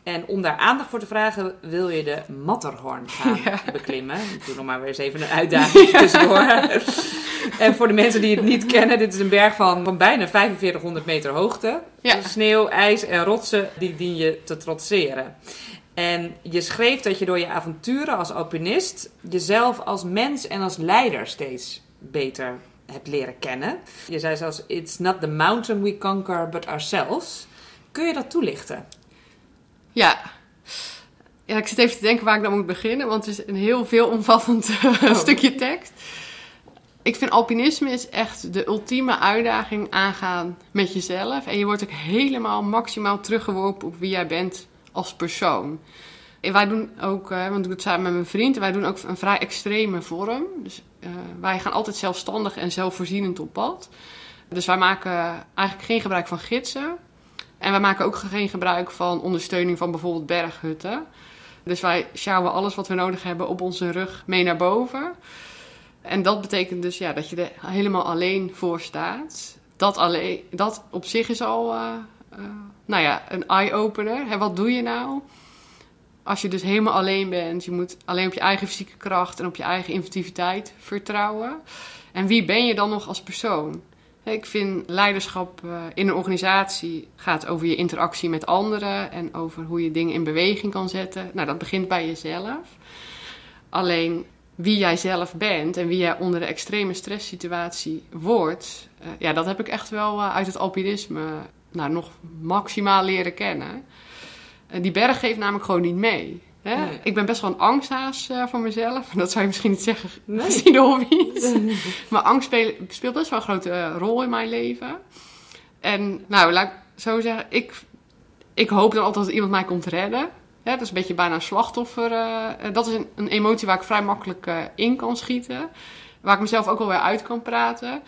S1: En om daar aandacht voor te vragen, wil je de Matterhorn gaan ja. beklimmen. Ik doe nog maar weer eens even een uitdaging ja. tussendoor. en voor de mensen die het niet kennen, dit is een berg van, van bijna 4500 meter hoogte.
S2: Ja.
S1: Dus sneeuw, ijs en rotsen, die dien je te trotseren. En je schreef dat je door je avonturen als alpinist jezelf als mens en als leider steeds beter hebt leren kennen. Je zei zelfs: It's not the mountain we conquer, but ourselves. Kun je dat toelichten?
S2: Ja. Ja, ik zit even te denken waar ik dan moet beginnen, want het is een heel veelomvattend oh. stukje tekst. Ik vind alpinisme is echt de ultieme uitdaging aangaan met jezelf. En je wordt ook helemaal maximaal teruggeworpen op wie jij bent als persoon. En wij doen ook, uh, want ik doe het samen met mijn vriend, wij doen ook een vrij extreme vorm. Dus uh, wij gaan altijd zelfstandig en zelfvoorzienend op pad. Dus wij maken eigenlijk geen gebruik van gidsen. En wij maken ook geen gebruik van ondersteuning van bijvoorbeeld berghutten. Dus wij sjouwen alles wat we nodig hebben op onze rug mee naar boven. En dat betekent dus ja, dat je er helemaal alleen voor staat. Dat, alleen, dat op zich is al uh, uh, nou ja, een eye-opener. Wat doe je nou? Als je dus helemaal alleen bent, je moet alleen op je eigen fysieke kracht en op je eigen inventiviteit vertrouwen. En wie ben je dan nog als persoon? Ik vind leiderschap uh, in een organisatie gaat over je interactie met anderen en over hoe je dingen in beweging kan zetten. Nou, dat begint bij jezelf. Alleen wie jij zelf bent en wie jij onder de extreme stresssituatie wordt, uh, ja, dat heb ik echt wel uh, uit het alpinisme nou, nog maximaal leren kennen. die berg geeft namelijk gewoon niet mee. Hè? Nee. Ik ben best wel een angsthaas uh, voor mezelf. Dat zou je misschien niet zeggen nee. gezien de hobby's. maar angst speelt, speelt best wel een grote uh, rol in mijn leven. En nou, laat ik zo zeggen, ik, ik hoop dan altijd dat iemand mij komt redden. Dat is een beetje bijna een slachtoffer. Uh, dat is een, een, emotie waar ik vrij makkelijk in kan schieten. Waar ik mezelf ook wel weer uit kan praten.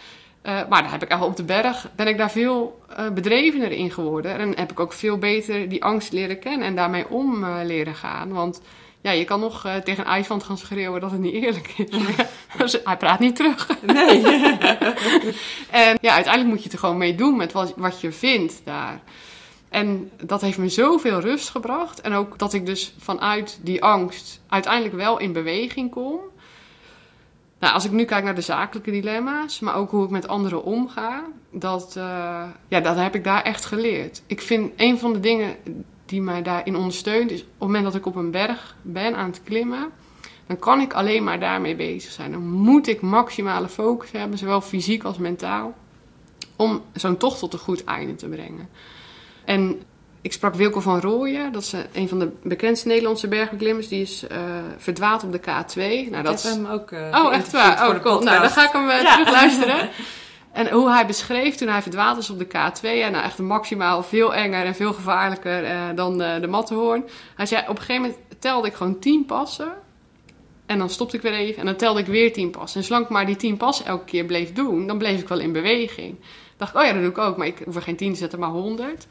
S2: Uh, maar dan heb ik eigenlijk op de berg, ben ik daar veel uh, bedrevener in geworden. En heb ik ook veel beter die angst leren kennen en daarmee om uh, leren gaan. Want ja, je kan nog tegen een ijswand gaan schreeuwen dat het niet eerlijk is. Hij praat niet terug. Nee. en ja, uiteindelijk moet je er gewoon mee doen met wat, wat je vindt daar. En dat heeft me zoveel rust gebracht. En ook dat ik dus vanuit die angst uiteindelijk wel in beweging kom. Nou, als ik nu kijk naar de zakelijke dilemma's, maar ook hoe ik met anderen omga, dat, uh, ja, dat heb ik daar echt geleerd. Ik vind een van de dingen die mij daarin ondersteunt, is op het moment dat ik op een berg ben aan het klimmen, dan kan ik alleen maar daarmee bezig zijn. Dan moet ik maximale focus hebben, zowel fysiek als mentaal, om zo'n tocht tot een goed einde te brengen. En ik sprak Wilco van Rooyen, dat is een van de bekendste Nederlandse bergbeklimmers. Die is uh, verdwaald op de K2.
S3: Nou, dat ik heb hem ook uh,
S2: Oh, echt waar? Oh, cool. Nou, dan ga ik hem uh, ja. terug luisteren. En hoe hij beschreef toen hij verdwaald is op de K2. Ja, nou, echt maximaal veel enger en veel gevaarlijker dan de Matterhorn. Hij zei, op een gegeven moment telde ik gewoon tien passen. En dan stopte ik weer even en dan telde ik weer tien passen. En zolang ik maar die tien passen elke keer bleef doen, dan bleef ik wel in beweging. dacht ik, oh ja, dat doe ik ook. Maar ik hoef er geen tien te zetten, maar honderd.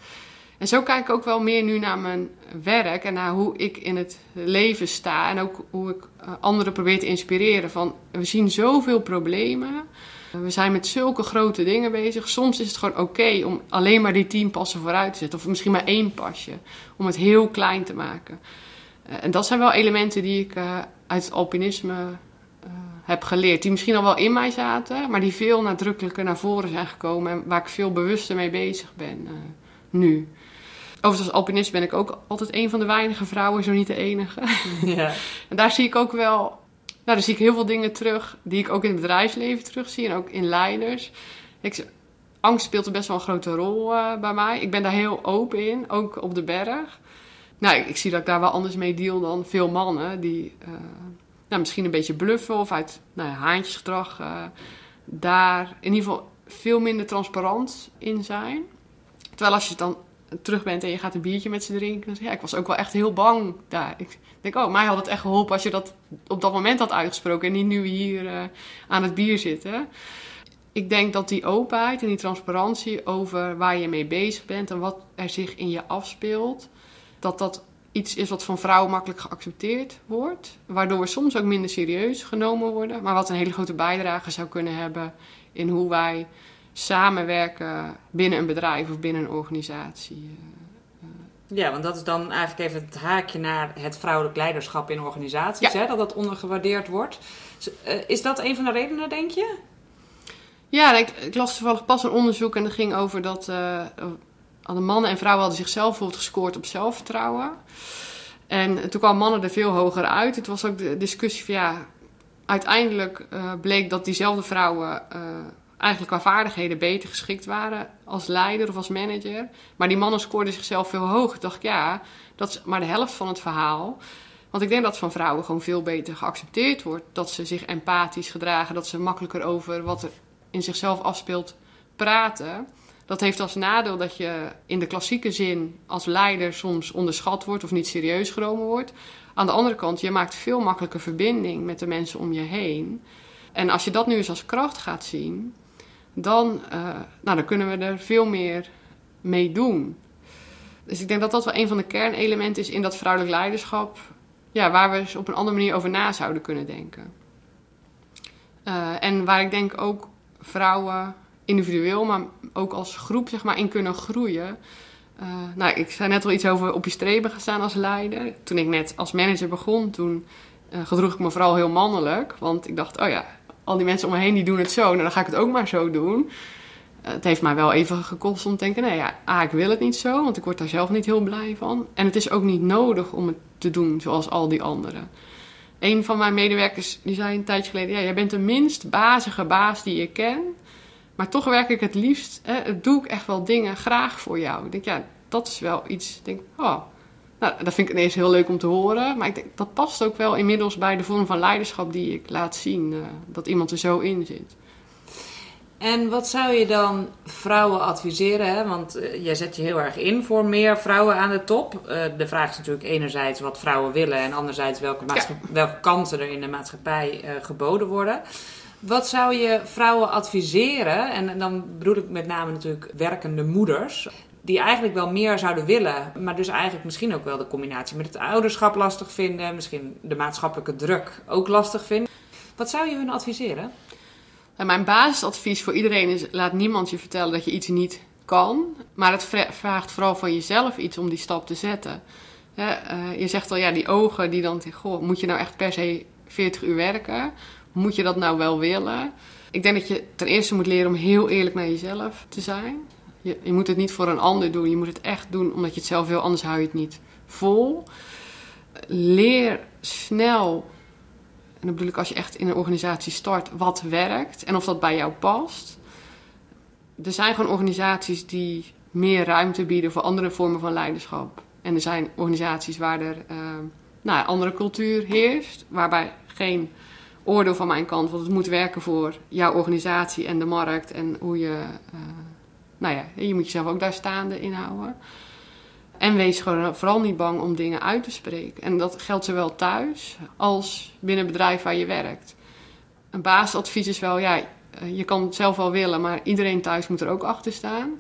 S2: En zo kijk ik ook wel meer nu naar mijn werk en naar hoe ik in het leven sta. En ook hoe ik uh, anderen probeer te inspireren. Van, we zien zoveel problemen. We zijn met zulke grote dingen bezig. Soms is het gewoon oké om alleen maar die tien passen vooruit te zetten. Of misschien maar één pasje. Om het heel klein te maken. Uh, en dat zijn wel elementen die ik uh, uit het alpinisme heb geleerd. Die misschien al wel in mij zaten. Maar die veel nadrukkelijker naar voren zijn gekomen. En waar ik veel bewuster mee bezig ben nu. Overigens, als alpinist ben ik ook altijd een van de weinige vrouwen, zo niet de enige. Ja. en daar zie ik ook wel, nou, daar zie ik heel veel dingen terug die ik ook in het bedrijfsleven terugzie en ook in leiders. Ik, angst speelt er best wel een grote rol uh, bij mij. Ik ben daar heel open in, ook op de berg. Nou, ik, ik, zie dat ik daar wel anders mee deal dan veel mannen die uh, nou, misschien een beetje bluffen of uit nou, haantjesgedrag uh, daar in ieder geval veel minder transparant in zijn. Terwijl als je het dan terug bent en je gaat een biertje met ze drinken. Ja, ik was ook wel echt heel bang daar. Ik denk, oh, mij had het echt geholpen als je dat op dat moment had uitgesproken en niet nu hier uh, aan het bier zitten. Ik denk dat die openheid en die transparantie over waar je mee bezig bent en wat er zich in je afspeelt, dat dat iets is wat van vrouwen makkelijk geaccepteerd wordt. Waardoor we soms ook minder serieus genomen worden. Maar wat een hele grote bijdrage zou kunnen hebben in hoe wij samenwerken binnen een bedrijf of binnen een organisatie.
S3: Eh, eh. Ja, want dat is dan eigenlijk even het haakje naar het vrouwelijk leiderschap in organisaties, ja. hè, dat dat ondergewaardeerd wordt. Eh, is dat een van de redenen, denk je?
S2: Ja, ik, ik las toevallig pas een onderzoek en dat ging over dat uh, alle mannen en vrouwen hadden zichzelf bijvoorbeeld gescoord op zelfvertrouwen. En toen kwamen mannen er veel hoger uit. Het was ook de discussie van ja, uiteindelijk uh, bleek dat diezelfde vrouwen uh, eigenlijk qua vaardigheden beter geschikt waren als leider of als manager. Maar die mannen scoorden zichzelf veel hoger. dacht ik, ja, dat is maar de helft van het verhaal. Want ik denk dat van vrouwen gewoon veel beter geaccepteerd wordt. Dat ze zich empathisch gedragen, dat ze makkelijker over wat er in zichzelf afspeelt praten. Dat heeft als nadeel dat je in de klassieke zin als leider soms onderschat wordt of niet serieus genomen wordt. Aan de andere kant, je maakt veel makkelijker verbinding met de mensen om je heen. En als je dat nu eens als kracht gaat zien, dan, uh, nou, dan kunnen we er veel meer mee doen. Dus ik denk dat dat wel een van de kernelementen is in dat vrouwelijk leiderschap. ja, waar we eens op een andere manier over na zouden kunnen denken. Eh, en waar ik denk ook vrouwen individueel, maar ook als groep zeg maar, in kunnen groeien. Uh, nou, ik zei net al iets over op je strepen gaan staan als leider. Toen ik net als manager begon, toen gedroeg ik me vooral heel mannelijk. Want ik dacht, oh ja, al die mensen om me heen die doen het zo, nou dan ga ik het ook maar zo doen. het heeft mij wel even gekost om te denken, nee ja, ik wil het niet zo, want ik word daar zelf niet heel blij van. En het is ook niet nodig om het te doen zoals al die anderen. Een van mijn medewerkers die zei een tijdje geleden: ja, jij bent de minst bazige baas die je ken. Maar toch werk ik het liefst, hè, doe ik echt wel dingen graag voor jou. Ik denk, ja, dat is wel iets. Ik denk, oh, nou, dat vind ik ineens heel leuk om te horen. Maar ik denk, dat past ook wel inmiddels bij de vorm van leiderschap die ik laat zien. Uh, dat iemand er zo in zit.
S1: En wat zou je dan vrouwen adviseren? Hè? Want uh, jij zet je heel erg in voor meer vrouwen aan de top. Uh, de vraag is natuurlijk enerzijds wat vrouwen willen en anderzijds welke, welke kansen er in de maatschappij uh, geboden worden. Wat zou je vrouwen adviseren? En dan bedoel ik met name natuurlijk werkende moeders. Die eigenlijk wel meer zouden willen, maar dus eigenlijk misschien ook wel de combinatie met het ouderschap lastig vinden. Misschien de maatschappelijke druk ook lastig vinden. Wat zou je hun adviseren?
S2: En mijn basisadvies voor iedereen is: laat niemand je vertellen dat je iets niet kan. Maar het vraagt vooral van jezelf iets om die stap te zetten. uh, je zegt al, ja, die ogen die dan goh, moet je nou echt per se 40 uur werken? Moet je dat nou wel willen? Ik denk dat je ten eerste moet leren om heel eerlijk naar jezelf te zijn. Je, je moet het niet voor een ander doen. Je moet het echt doen omdat je het zelf wil, anders hou je het niet vol. Leer snel en dan bedoel ik als je echt in een organisatie start, wat werkt en of dat bij jou past. Er zijn gewoon organisaties die meer ruimte bieden voor andere vormen van leiderschap. En er zijn organisaties waar er uh, nou, andere cultuur heerst, waarbij geen oordeel van mijn kant, want het moet werken voor jouw organisatie en de markt en hoe je, uh, nou ja, je moet jezelf ook daar staande inhouden. En wees gewoon vooral niet bang om dingen uit te spreken. En dat geldt zowel thuis als binnen het bedrijf waar je werkt. Een basisadvies is wel, ja, eh, je kan het zelf wel willen, maar iedereen thuis moet er ook achter staan.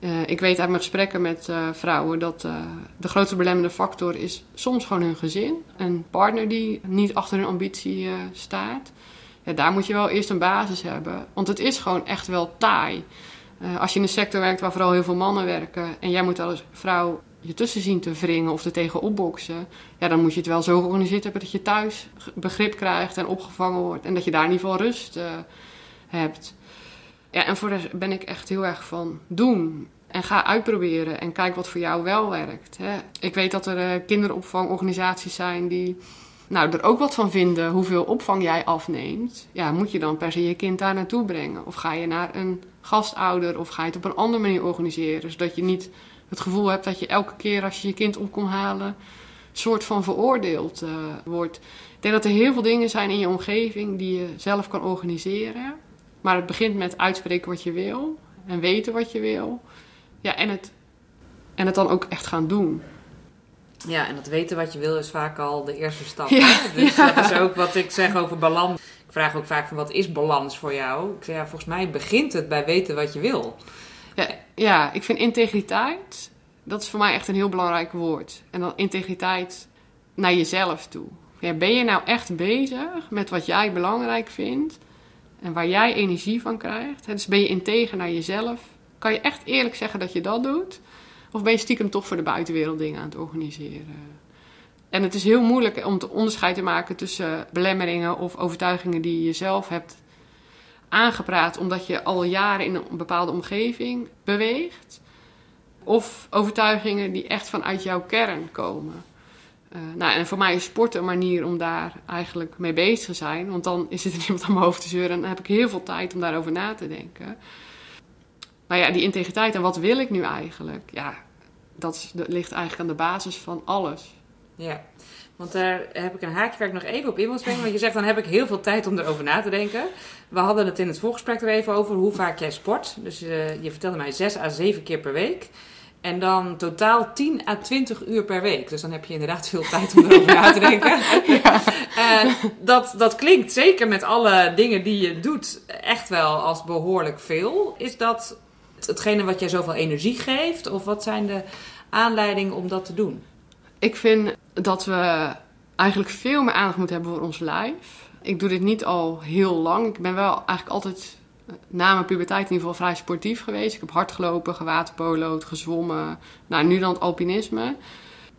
S2: Uh, ik weet uit mijn gesprekken met uh, vrouwen dat de grootste belemmerde factor is soms gewoon hun gezin. Een partner die niet achter hun ambitie staat. Ja, daar moet je wel eerst een basis hebben. Want het is gewoon echt wel taai. Uh, als je in een sector werkt waar vooral heel veel mannen werken en jij moet als vrouw je tussen zien te wringen of er tegen opboksen, ja, dan moet je het wel zo georganiseerd hebben dat je thuis begrip krijgt en opgevangen wordt en dat je daar in ieder geval rust uh, hebt. Ja, en voor de ben ik echt heel erg van doen. En ga uitproberen en kijk wat voor jou wel werkt. Hè. Ik weet dat er uh, kinderopvangorganisaties zijn die nou, er ook wat van vinden hoeveel opvang jij afneemt. Ja, moet je dan per se je kind daar naartoe brengen? Of ga je naar een gastouder of ga je het op een andere manier organiseren? Zodat je niet het gevoel hebt dat je elke keer als je je kind op komt halen, soort van veroordeeld uh, wordt. Ik denk dat er heel veel dingen zijn in je omgeving die je zelf kan organiseren. Maar het begint met uitspreken wat je wil en weten wat je wil. Ja, en het, en het dan ook echt gaan doen.
S1: Ja, en dat weten wat je wil is vaak al de eerste stap. Ja, dus ja. dat is ook wat ik zeg over balans. Vraag ook vaak van wat is balans voor jou? Ik zeg ja, volgens mij begint het bij weten wat je wil.
S2: Ja, ja, ik vind integriteit, dat is voor mij echt een heel belangrijk woord. En dan integriteit naar jezelf toe. Ja, ben je nou echt bezig met wat jij belangrijk vindt en waar jij energie van krijgt? Dus ben je integer naar jezelf? Kan je echt eerlijk zeggen dat je dat doet? Of ben je stiekem toch voor de buitenwereld dingen aan het organiseren? En het is heel moeilijk om te onderscheid te maken tussen belemmeringen of overtuigingen die je zelf hebt aangepraat omdat je al jaren in een bepaalde omgeving beweegt. Of overtuigingen die echt vanuit jouw kern komen. Uh, nou, en voor mij is sport een manier om daar eigenlijk mee bezig te zijn. Want dan is het er niemand aan mijn hoofd te zeuren en dan heb ik heel veel tijd om daarover na te denken. Maar ja, die integriteit en wat wil ik nu eigenlijk? Ja, dat, ligt eigenlijk aan de basis van alles.
S1: Ja, want daar heb ik een haakje waar ik nog even op in wil springen. Want je zegt, dan heb ik heel veel tijd om erover na te denken. We hadden het in het voorgesprek er even over hoe vaak jij sport. Dus uh, je vertelde mij 6 à 7 keer per week. En dan totaal 10 à 20 uur per week. Dus dan heb je inderdaad veel tijd om erover na te denken. Ja. Uh, dat, dat klinkt zeker met alle dingen die je doet echt wel als behoorlijk veel. Is dat hetgene wat jij zoveel energie geeft? Of wat zijn de aanleidingen om dat te doen?
S2: Ik vind dat we eigenlijk veel meer aandacht moeten hebben voor ons lijf. Ik doe dit niet al heel lang. Ik ben wel eigenlijk altijd eh, na mijn puberteit in ieder geval vrij sportief geweest. Ik heb hard gelopen, gewaterpolo'd, gezwommen. Nou, nu dan het alpinisme.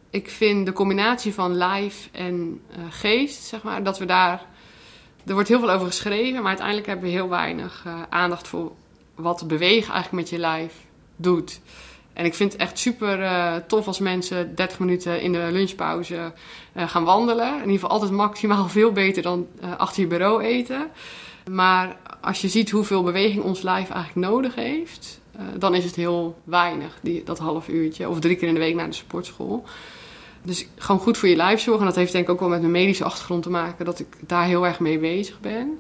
S2: Ik vind de combinatie van lijf en uh, geest, zeg maar, dat we daar... Er wordt heel veel over geschreven, maar uiteindelijk hebben we heel weinig uh, aandacht voor wat bewegen eigenlijk met je lijf doet. En ik vind het echt super uh, tof als mensen 30 minuten in de lunchpauze uh, gaan wandelen. In ieder geval altijd maximaal veel beter dan uh, achter je bureau eten. Maar als je ziet hoeveel beweging ons lijf eigenlijk nodig heeft, dan is het heel weinig, die, dat half uurtje. Of drie keer in de week naar de sportschool. Dus gewoon goed voor je lijf zorgen. En dat heeft denk ik ook wel met mijn medische achtergrond te maken, dat ik daar heel erg mee bezig ben.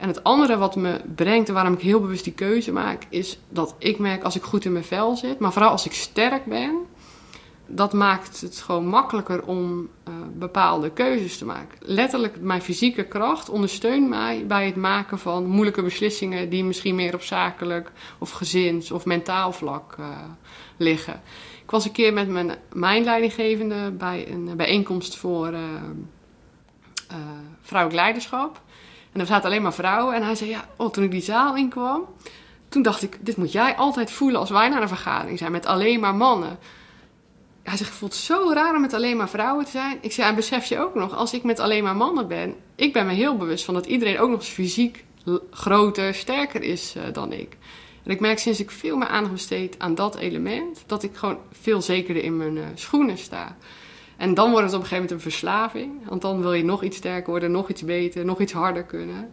S2: En het andere wat me brengt en waarom ik heel bewust die keuze maak, is dat ik merk als ik goed in mijn vel zit, maar vooral als ik sterk ben, dat maakt het gewoon makkelijker om uh, bepaalde keuzes te maken. Letterlijk, mijn fysieke kracht ondersteunt mij bij het maken van moeilijke beslissingen die misschien meer op zakelijk of gezins of mentaal vlak uh, liggen. Ik was een keer met mijn, mijn leidinggevende bij een bijeenkomst voor uh, vrouwelijk leiderschap. En er zaten alleen maar vrouwen. En hij zei, ja, oh, toen ik die zaal inkwam, toen dacht ik, dit moet jij altijd voelen als wij naar een vergadering zijn met alleen maar mannen. Hij zegt, voelt zo raar om met alleen maar vrouwen te zijn. Ik zei, en besef je ook nog, als ik met alleen maar mannen ben, ik ben me heel bewust van dat iedereen ook nog eens fysiek groter, sterker is uh, dan ik. En ik merk sinds ik veel meer aandacht besteed aan dat element, dat ik gewoon veel zekerder in mijn uh, schoenen sta. En dan wordt het op een gegeven moment een verslaving. Want dan wil je nog iets sterker worden, nog iets beter, nog iets harder kunnen.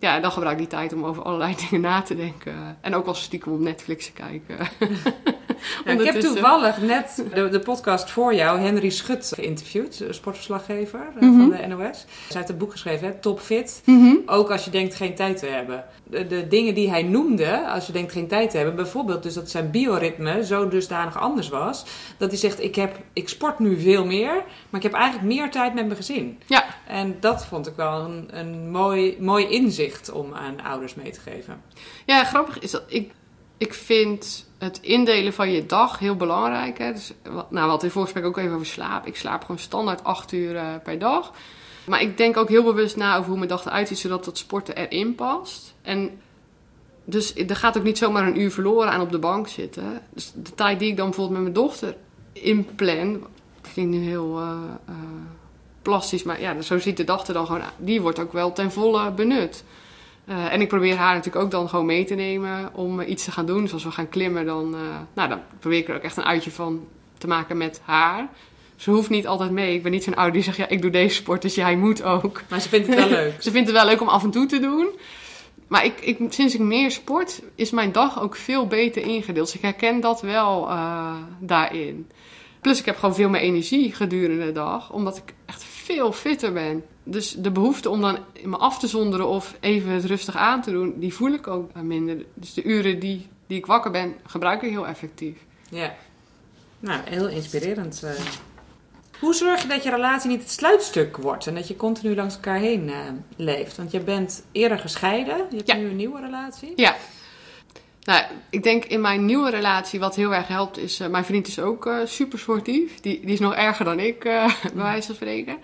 S2: Ja, dan gebruik ik die tijd om over allerlei dingen na te denken. En ook als stiekem op Netflix te kijken.
S3: Ja, ik heb toevallig net de, de, podcast voor jou, Henry Schut, geïnterviewd, sportverslaggever mm -hmm. van de NOS. Zij heeft een boek geschreven, hè, Top Fit. Mm -hmm. Ook als je denkt geen tijd te hebben. De, de, dingen die hij noemde, als je denkt geen tijd te hebben, bijvoorbeeld dus dat zijn bioritme zo dusdanig anders was, dat hij zegt, ik, heb, ik sport nu veel meer, maar ik heb eigenlijk meer tijd met mijn gezin.
S2: Ja.
S3: En dat vond ik wel een, een mooi, mooi inzicht om aan ouders mee te geven.
S2: Ja, grappig is dat ik, ik vind het indelen van je dag heel belangrijk. Hè? Dus, nou, wat in voorgesprek ook even over slaap. Ik slaap gewoon standaard 8 uur uh, per dag. Maar ik denk ook heel bewust na over hoe mijn dag eruit ziet, zodat dat sporten erin past. En dus er gaat ook niet zomaar een uur verloren aan op de bank zitten. Dus de tijd die ik dan bijvoorbeeld met mijn dochter inplan, klinkt nu heel uh, uh, plastisch, maar ja, zo ziet de dag er dan gewoon uit. Die wordt ook wel ten volle benut. Uh, en ik probeer haar natuurlijk ook dan gewoon mee te nemen om iets te gaan doen. Dus als we gaan klimmen, dan, uh, nou, dan probeer ik er ook echt een uitje van te maken met haar. Ze hoeft niet altijd mee. Ik ben niet zo'n ouder die zegt, ja, ik doe deze sport, dus jij moet ook.
S3: Maar ze vindt het wel leuk.
S2: ze vindt het wel leuk om af en toe te doen. Maar ik, ik, sinds ik meer sport, is mijn dag ook veel beter ingedeeld. Dus ik herken dat wel uh, daarin. Plus ik heb gewoon veel meer energie gedurende de dag, omdat ik echt veel fitter ben. Dus de behoefte om dan me af te zonderen of even het rustig aan te doen, die voel ik ook minder. Dus de uren die, die ik wakker ben, gebruik ik heel effectief.
S3: Ja. Nou, heel inspirerend. Uh. Hoe zorg je dat je relatie niet het sluitstuk wordt en dat je continu langs elkaar heen uh, leeft? Want je bent eerder gescheiden, je hebt
S2: ja.
S3: nu een nieuwe relatie.
S2: Ja. Nou, ik denk in mijn nieuwe relatie wat heel erg helpt is... Uh, mijn vriend is ook uh, super sportief. Die, die is nog erger dan ik, uh, bij wijze van spreken.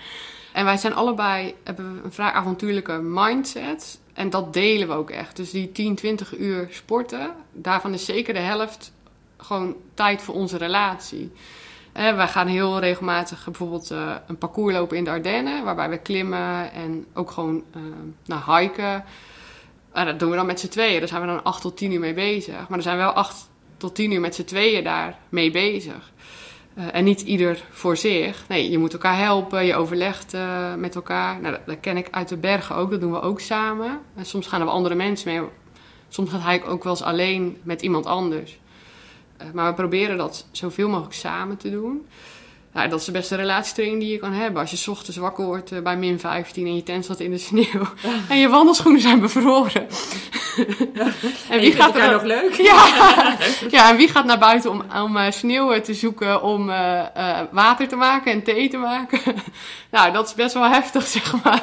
S2: En wij zijn allebei... hebben een vrij avontuurlijke mindset. En dat delen we ook echt. Dus die 10, 20 uur sporten... daarvan is zeker de helft gewoon tijd voor onze relatie. Eh, wij gaan heel regelmatig bijvoorbeeld een parcours lopen in de Ardennen... waarbij we klimmen en ook gewoon nou, hiken... En dat doen we dan met z'n tweeën. Daar zijn we dan acht tot tien uur mee bezig. Maar er zijn wel acht tot tien uur met z'n tweeën daar mee bezig. Uh, en niet ieder voor zich. Nee, je moet elkaar helpen. Je overlegt uh, met elkaar. Nou, dat, ken ik uit de bergen ook. Dat doen we ook samen. En soms gaan er andere mensen mee. Soms gaat hij ook wel eens alleen met iemand anders. Uh, maar we proberen dat zoveel mogelijk samen te doen. Nou, dat is de beste relatietraining die je kan hebben. Als je 's ochtends wakker wordt uh, bij min 15 en je tent staat in de sneeuw. en je wandelschoenen zijn bevroren.
S3: en wie gaat er nog leuk?
S2: Ja, ja, en wie gaat naar buiten om, om uh, sneeuw te zoeken om uh, water te maken en thee te maken? nou, dat is best wel heftig, zeg maar.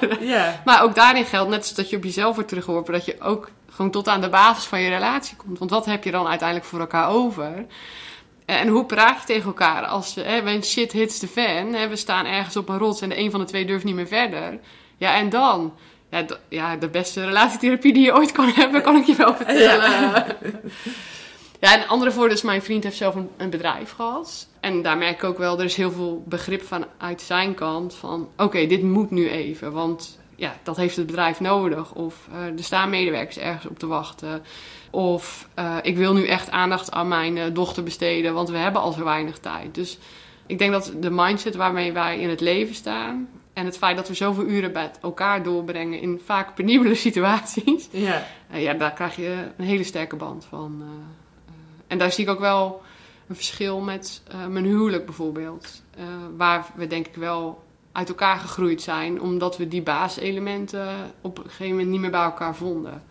S2: Maar ook daarin geldt, net als dat je op jezelf wordt teruggeworpen, dat je ook gewoon tot aan de basis van je relatie komt. Want wat heb je dan uiteindelijk voor elkaar over? En hoe praat je tegen elkaar als hè, when shit hits the fan? Hè, we staan ergens op een rots en de een van de twee durft niet meer verder. Ja, en dan? Ja, ja, de beste relatietherapie die je ooit kan hebben, kan ik je wel vertellen. Ja, ja en een andere voordeel is, mijn vriend heeft zelf een, een, bedrijf gehad. En daar merk ik ook wel, er is heel veel begrip van uit zijn kant van... Oké, dit moet nu even, want ja, dat heeft het bedrijf nodig. Of uh, er staan medewerkers ergens op te wachten. Of uh, ik wil nu echt aandacht aan mijn uh, dochter besteden, want we hebben al zo weinig tijd. Dus ik denk dat de mindset waarmee wij in het leven staan... En het feit dat we zoveel uren met elkaar doorbrengen in vaak penibele situaties. Ja. ja, daar krijg je een hele sterke band van. en daar zie ik ook wel een verschil met mijn huwelijk bijvoorbeeld. waar we denk ik wel uit elkaar gegroeid zijn, omdat we die basiselementen op een gegeven moment niet meer bij elkaar vonden.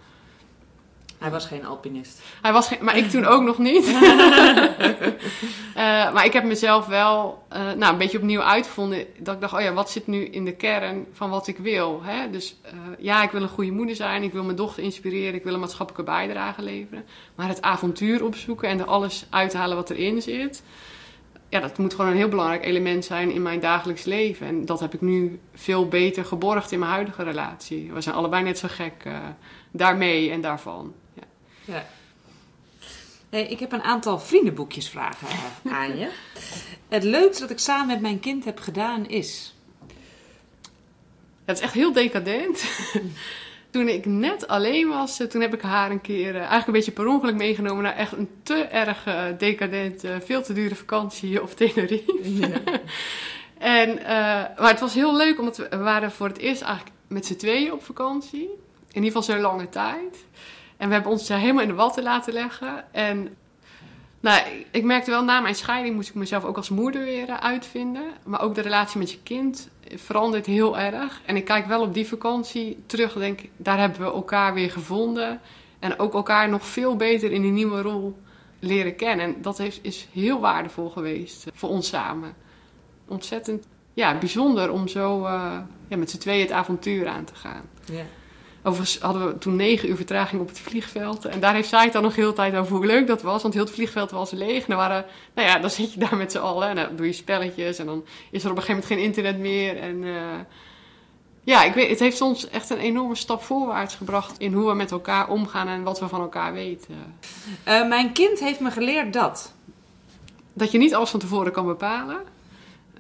S3: Hij was geen alpinist.
S2: Hij was geen, maar ik toen ook nog niet. uh, maar ik heb mezelf wel uh, nou, een beetje opnieuw uitgevonden. Dat ik dacht, oh ja, wat zit nu in de kern van wat ik wil? Hè? Dus uh, ja, ik wil een goede moeder zijn. Ik wil mijn dochter inspireren. Ik wil een maatschappelijke bijdrage leveren. Maar het avontuur opzoeken en er alles uithalen wat erin zit ja, dat moet gewoon een heel belangrijk element zijn in mijn dagelijks leven. En dat heb ik nu veel beter geborgd in mijn huidige relatie. We zijn allebei net zo gek uh, daarmee en daarvan. Ja.
S3: Hey, ik heb een aantal vriendenboekjes vragen aan je. Het leukste dat ik samen met mijn kind heb gedaan is.
S2: Het is echt heel decadent. toen ik net alleen was, eh, toen heb ik haar een keer uh, eigenlijk een beetje per ongeluk meegenomen naar echt een te erg uh, decadent, veel te dure vakantie op Tenerife. Ja. en, maar het was heel leuk, omdat we, waren voor het eerst eigenlijk met z'n tweeën op vakantie. In ieder geval zo'n lange tijd. En we hebben ons helemaal in de watten laten leggen. En nou, ik merkte wel, na mijn scheiding moest ik mezelf ook als moeder weer uitvinden. Maar ook de relatie met je kind verandert heel erg. En ik kijk wel op die vakantie terug denk daar hebben we elkaar weer gevonden. En ook elkaar nog veel beter in die nieuwe rol leren kennen. En dat heeft, is heel waardevol geweest voor ons samen. Ontzettend ja, bijzonder om zo uh, ja, met z'n tweeën het avontuur aan te gaan. Ja. Overigens hadden we toen negen uur vertraging op het vliegveld. En daar heeft zij het dan nog heel de tijd over hoe leuk dat was. Want heel het vliegveld was leeg. En dan, waren, nou ja, dan zit je daar met z'n allen. En dan doe je spelletjes. En dan is er op een gegeven moment geen internet meer. En uh, ja, ik weet, het heeft ons echt een enorme stap voorwaarts gebracht. In hoe we met elkaar omgaan en wat we van elkaar weten.
S3: Uh, mijn kind heeft me geleerd dat.
S2: Dat je niet alles van tevoren kan bepalen.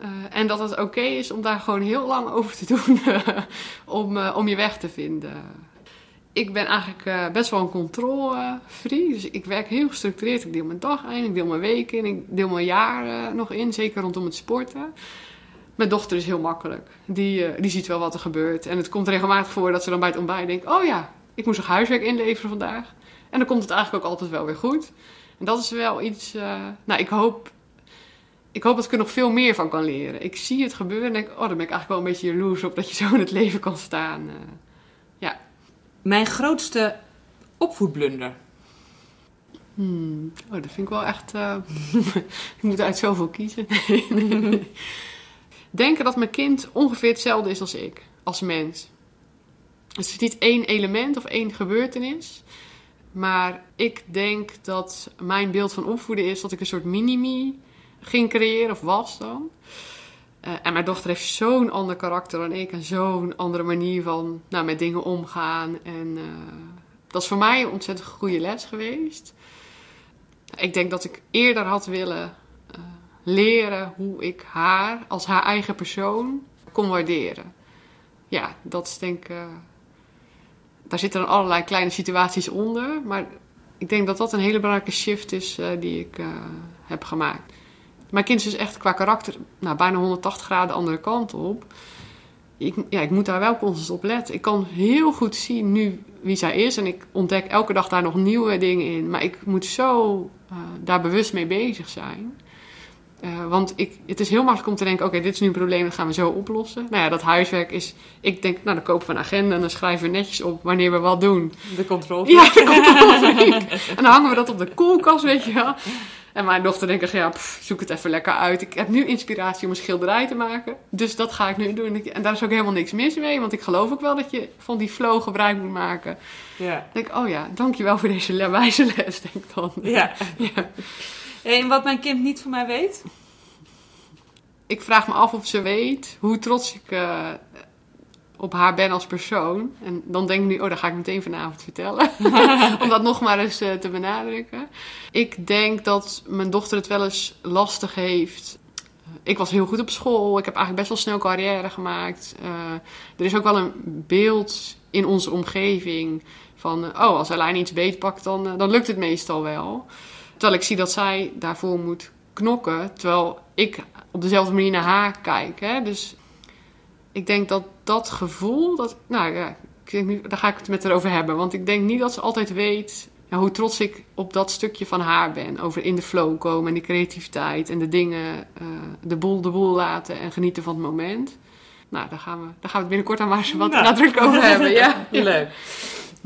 S2: Uh, en dat het oké is om daar gewoon heel lang over te doen om, uh, om je weg te vinden. Ik ben eigenlijk best wel een controle-free. Dus ik werk heel gestructureerd. Ik deel mijn dag in, ik deel mijn weken in, ik deel mijn jaar nog in. Zeker rondom het sporten. Mijn dochter is heel makkelijk. Die, die ziet wel wat er gebeurt. En het komt regelmatig voor dat ze dan bij het ontbijt denkt... Oh ja, ik moest nog huiswerk inleveren vandaag. En dan komt het eigenlijk ook altijd wel weer goed. En dat is wel iets... nou, ik hoop ik hoop dat ik er nog veel meer van kan leren. Ik zie het gebeuren en denk, oh, daar ben ik eigenlijk wel een beetje jaloers op dat je zo in het leven kan staan. Uh, ja.
S3: Mijn grootste opvoedblunder.
S2: Hmm. Oh, dat vind ik wel echt. Uh, ik moet uit zoveel kiezen. Denken dat mijn kind ongeveer hetzelfde is als ik, als mens. Het is niet één element of één gebeurtenis. Maar ik denk dat mijn beeld van opvoeden is dat ik een soort mini-me ging creëren of was dan. Uh, en mijn dochter heeft zo'n ander karakter dan ik en zo'n andere manier van nou, met dingen omgaan. En uh, dat is voor mij een ontzettend goede les geweest. Ik denk dat ik eerder had willen uh, leren hoe ik haar als haar eigen persoon kon waarderen. Ja, dat is denk ik. daar zitten dan allerlei kleine situaties onder. Maar ik denk dat dat een hele belangrijke shift is die ik heb gemaakt. Mijn kind is dus echt qua karakter nou, bijna 180 graden andere kant op. Ik, ja, ik moet daar wel constant op letten. Ik kan heel goed zien nu wie zij is. En ik ontdek elke dag daar nog nieuwe dingen in. Maar ik moet zo uh, daar bewust mee bezig zijn. Uh, want ik, het is heel makkelijk om te denken: oké, okay, dit is nu een probleem, dat gaan we zo oplossen. Nou ja, dat huiswerk is. Ik denk, nou, dan kopen we een agenda en dan schrijven we netjes op wanneer we wat doen.
S3: De controle.
S2: Ja, de controle. en dan hangen we dat op de koelkast, weet je wel. En mijn dochter denkt, ja, pff, zoek het even lekker uit. Ik heb nu inspiratie om een schilderij te maken. Dus dat ga ik nu doen. En daar is ook helemaal niks mis mee. Want ik geloof ook wel dat je van die flow gebruik moet maken. Ja. denk oh ja, dankjewel voor deze wijze les, denk ik dan.
S3: Ja. ja. En wat mijn kind niet van mij weet?
S2: Ik vraag me af of ze weet hoe trots ik uh, op haar ben als persoon. En dan denk ik nu, oh, dat ga ik meteen vanavond vertellen. Om dat nog maar eens uh, te benadrukken. Ik denk dat mijn dochter het wel eens lastig heeft. Ik was heel goed op school. Ik heb eigenlijk best wel snel carrière gemaakt. Uh, er is ook wel een beeld in onze omgeving van... oh, als Alain iets beetpakt, dan, dan lukt het meestal wel. Terwijl ik zie dat zij daarvoor moet knokken. Terwijl ik op dezelfde manier naar haar kijk. Hè? Dus ik denk dat dat gevoel, dat, nou ja, ik daar ga ik het met haar over hebben. Want ik denk niet dat ze altijd weet ja, hoe trots ik op dat stukje van haar ben. Over in de flow komen en de creativiteit en de dingen, uh, de boel de boel laten en genieten van het moment. Nou, daar gaan we, daar gaan we het binnenkort aan maar wat nou. nadruk over hebben. Ja,
S3: leuk.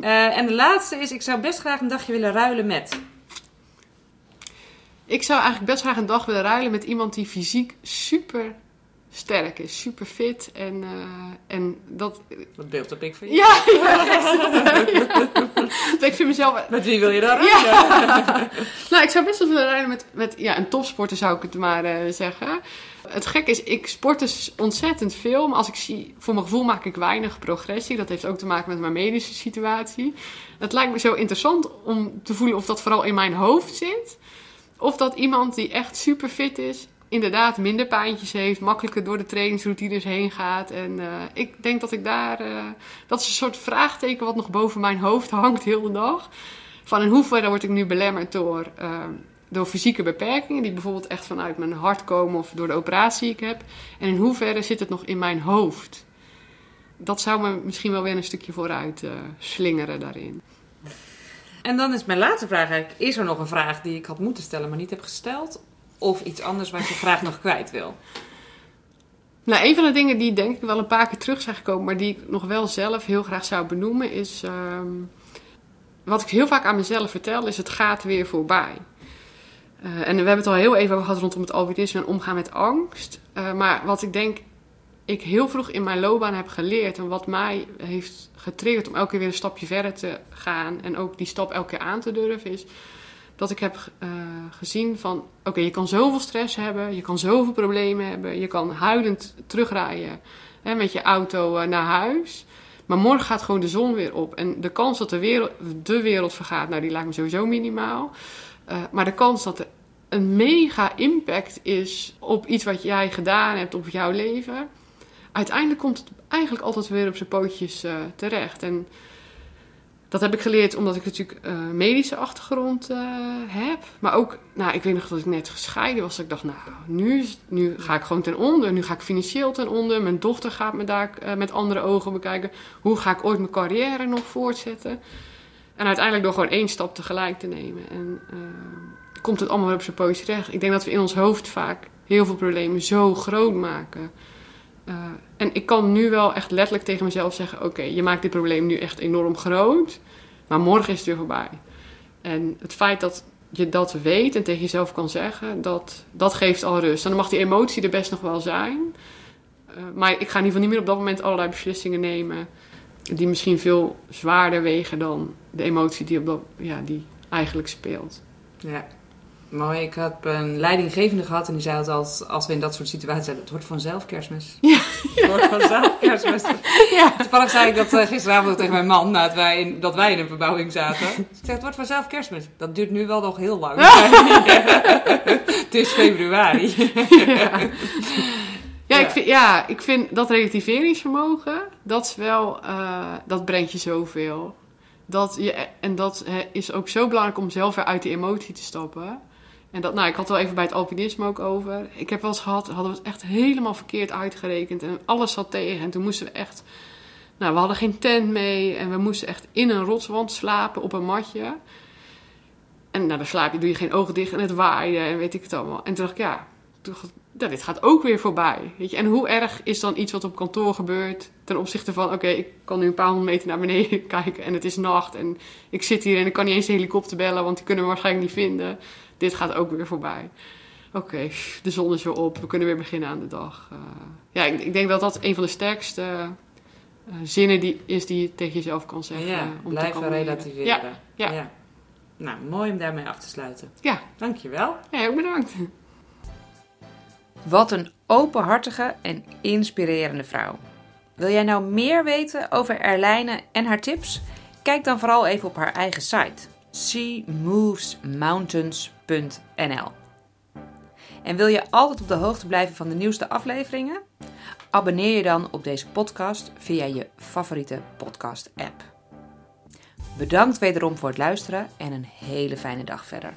S3: Uh, en de laatste is, ik zou best graag een dagje willen ruilen met.
S2: Ik zou eigenlijk best graag een dag willen ruilen met iemand die fysiek super sterk is, super fit. En, uh, en dat...
S3: Wat beeld heb ik van je?
S2: Ja, ja, ik vind mezelf...
S3: Met wie wil je daar ruilen? Ja.
S2: nou, ik zou best wel willen ruilen met, met ja, een topsporter, zou ik het maar uh, zeggen. Het gek is, ik sport dus ontzettend veel. Maar als ik zie, voor mijn gevoel maak ik weinig progressie. Dat heeft ook te maken met mijn medische situatie. Het lijkt me zo interessant om te voelen of dat vooral in mijn hoofd zit. Of dat iemand die echt super fit is, inderdaad minder pijntjes heeft, makkelijker door de trainingsroutines heen gaat. En uh, ik denk dat ik daar. Uh, dat is een soort vraagteken wat nog boven mijn hoofd hangt heel de dag. Van in hoeverre word ik nu belemmerd door, uh, door fysieke beperkingen, die bijvoorbeeld echt vanuit mijn hart komen of door de operatie die ik heb. En in hoeverre zit het nog in mijn hoofd? Dat zou me misschien wel weer een stukje vooruit slingeren daarin.
S3: En dan is mijn laatste vraag eigenlijk: is er nog een vraag die ik had moeten stellen, maar niet heb gesteld? Of iets anders wat je graag nog kwijt wil?
S2: Nou, een van de dingen die denk ik wel een paar keer terug zijn gekomen, maar die ik nog wel zelf heel graag zou benoemen, is. Uh, wat ik heel vaak aan mezelf vertel, is: het gaat weer voorbij. Uh, en we hebben het al heel even gehad rondom het albinisme en omgaan met angst. Uh, maar wat ik denk ik heel vroeg in mijn loopbaan heb geleerd en wat mij heeft getriggerd om elke keer weer een stapje verder te gaan en ook die stap elke keer aan te durven, is dat ik heb uh, gezien van oké, je kan zoveel stress hebben, je kan zoveel problemen hebben, je kan huilend terugrijden hè, met je auto uh, naar huis. Maar morgen gaat gewoon de zon weer op. En de kans dat de wereld, de wereld vergaat, nou die lijkt me sowieso minimaal. Uh, maar de kans dat er een mega impact is op iets wat jij gedaan hebt op jouw leven. Uiteindelijk komt het eigenlijk altijd weer op zijn pootjes terecht. En dat heb ik geleerd omdat ik natuurlijk uh, medische achtergrond uh, heb. Maar ook, nou, ik weet nog dat ik net gescheiden was. Dat ik dacht, nou, nu, nu ga ik gewoon ten onder. Nu ga ik financieel ten onder. Mijn dochter gaat me daar uh, met andere ogen bekijken. Hoe ga ik ooit mijn carrière nog voortzetten? En uiteindelijk door gewoon één stap tegelijk te nemen. En komt het allemaal weer op zijn pootje terecht. Ik denk dat we in ons hoofd vaak heel veel problemen zo groot maken. Uh, en ik kan nu wel echt letterlijk tegen mezelf zeggen: Oké, je maakt dit probleem nu echt enorm groot, maar morgen is het weer voorbij. En het feit dat je dat weet en tegen jezelf kan zeggen, dat, dat geeft al rust. En dan mag die emotie er best nog wel zijn. Uh, maar ik ga in ieder geval niet meer op dat moment allerlei beslissingen nemen die misschien veel zwaarder wegen dan de emotie die, op dat, ja, die eigenlijk speelt.
S3: Ja. Mooi, ik heb een leidinggevende gehad en die zei altijd als we in dat soort situaties zijn, het wordt vanzelf kerstmis.
S2: Ja.
S3: Het wordt vanzelf kerstmis. Ja. Toevallig zei ik dat uh, gisteravond tegen mijn man, nadat wij in, dat wij in een verbouwing zaten. Ik zeg, het wordt vanzelf kerstmis. Dat duurt nu wel nog heel lang. het is februari.
S2: Ja. Ja, Ik vind, ja, ik vind dat relativeringsvermogen, dat is wel, uh, dat brengt je zoveel. Dat je, en dat is ook zo belangrijk om zelf weer uit die emotie te stappen. En dat, nou, ik had wel even bij het alpinisme ook over. Ik heb wel eens gehad, hadden we het echt helemaal verkeerd uitgerekend. En alles zat tegen. En toen moesten we echt... Nou, we hadden geen tent mee. En we moesten echt in een rotswand slapen op een matje. En nou, dan slaap je, doe je geen ogen dicht en het waaide en weet ik het allemaal. En toen dacht ik, ja, ja, dit gaat ook weer voorbij. Weet je? En hoe erg is dan iets wat op kantoor gebeurt ten opzichte van, oké, ik kan nu een paar honderd meter naar beneden kijken en het is nacht en ik zit hier en ik kan niet eens de helikopter bellen, want die kunnen we waarschijnlijk niet vinden. Dit gaat ook weer voorbij. Oké, de zon is weer op, we kunnen weer beginnen aan de dag. Uh, ja, ik, ik, denk dat dat een van de sterkste uh, zinnen die, is die je tegen jezelf kan zeggen.
S3: Ja, om blijven relativeren.
S2: Ja, ja. ja.
S3: Nou, mooi om daarmee af te sluiten.
S2: Ja,
S3: Dankjewel.
S2: ja ook bedankt.
S1: Wat een openhartige en inspirerende vrouw. Wil jij nou meer weten over Erlijne en haar tips? Kijk dan vooral even op haar eigen site shemovesmountains.nl. En wil je altijd op de hoogte blijven van de nieuwste afleveringen? Abonneer je dan op deze podcast via je favoriete podcast-app. Bedankt wederom voor het luisteren en een hele fijne dag verder.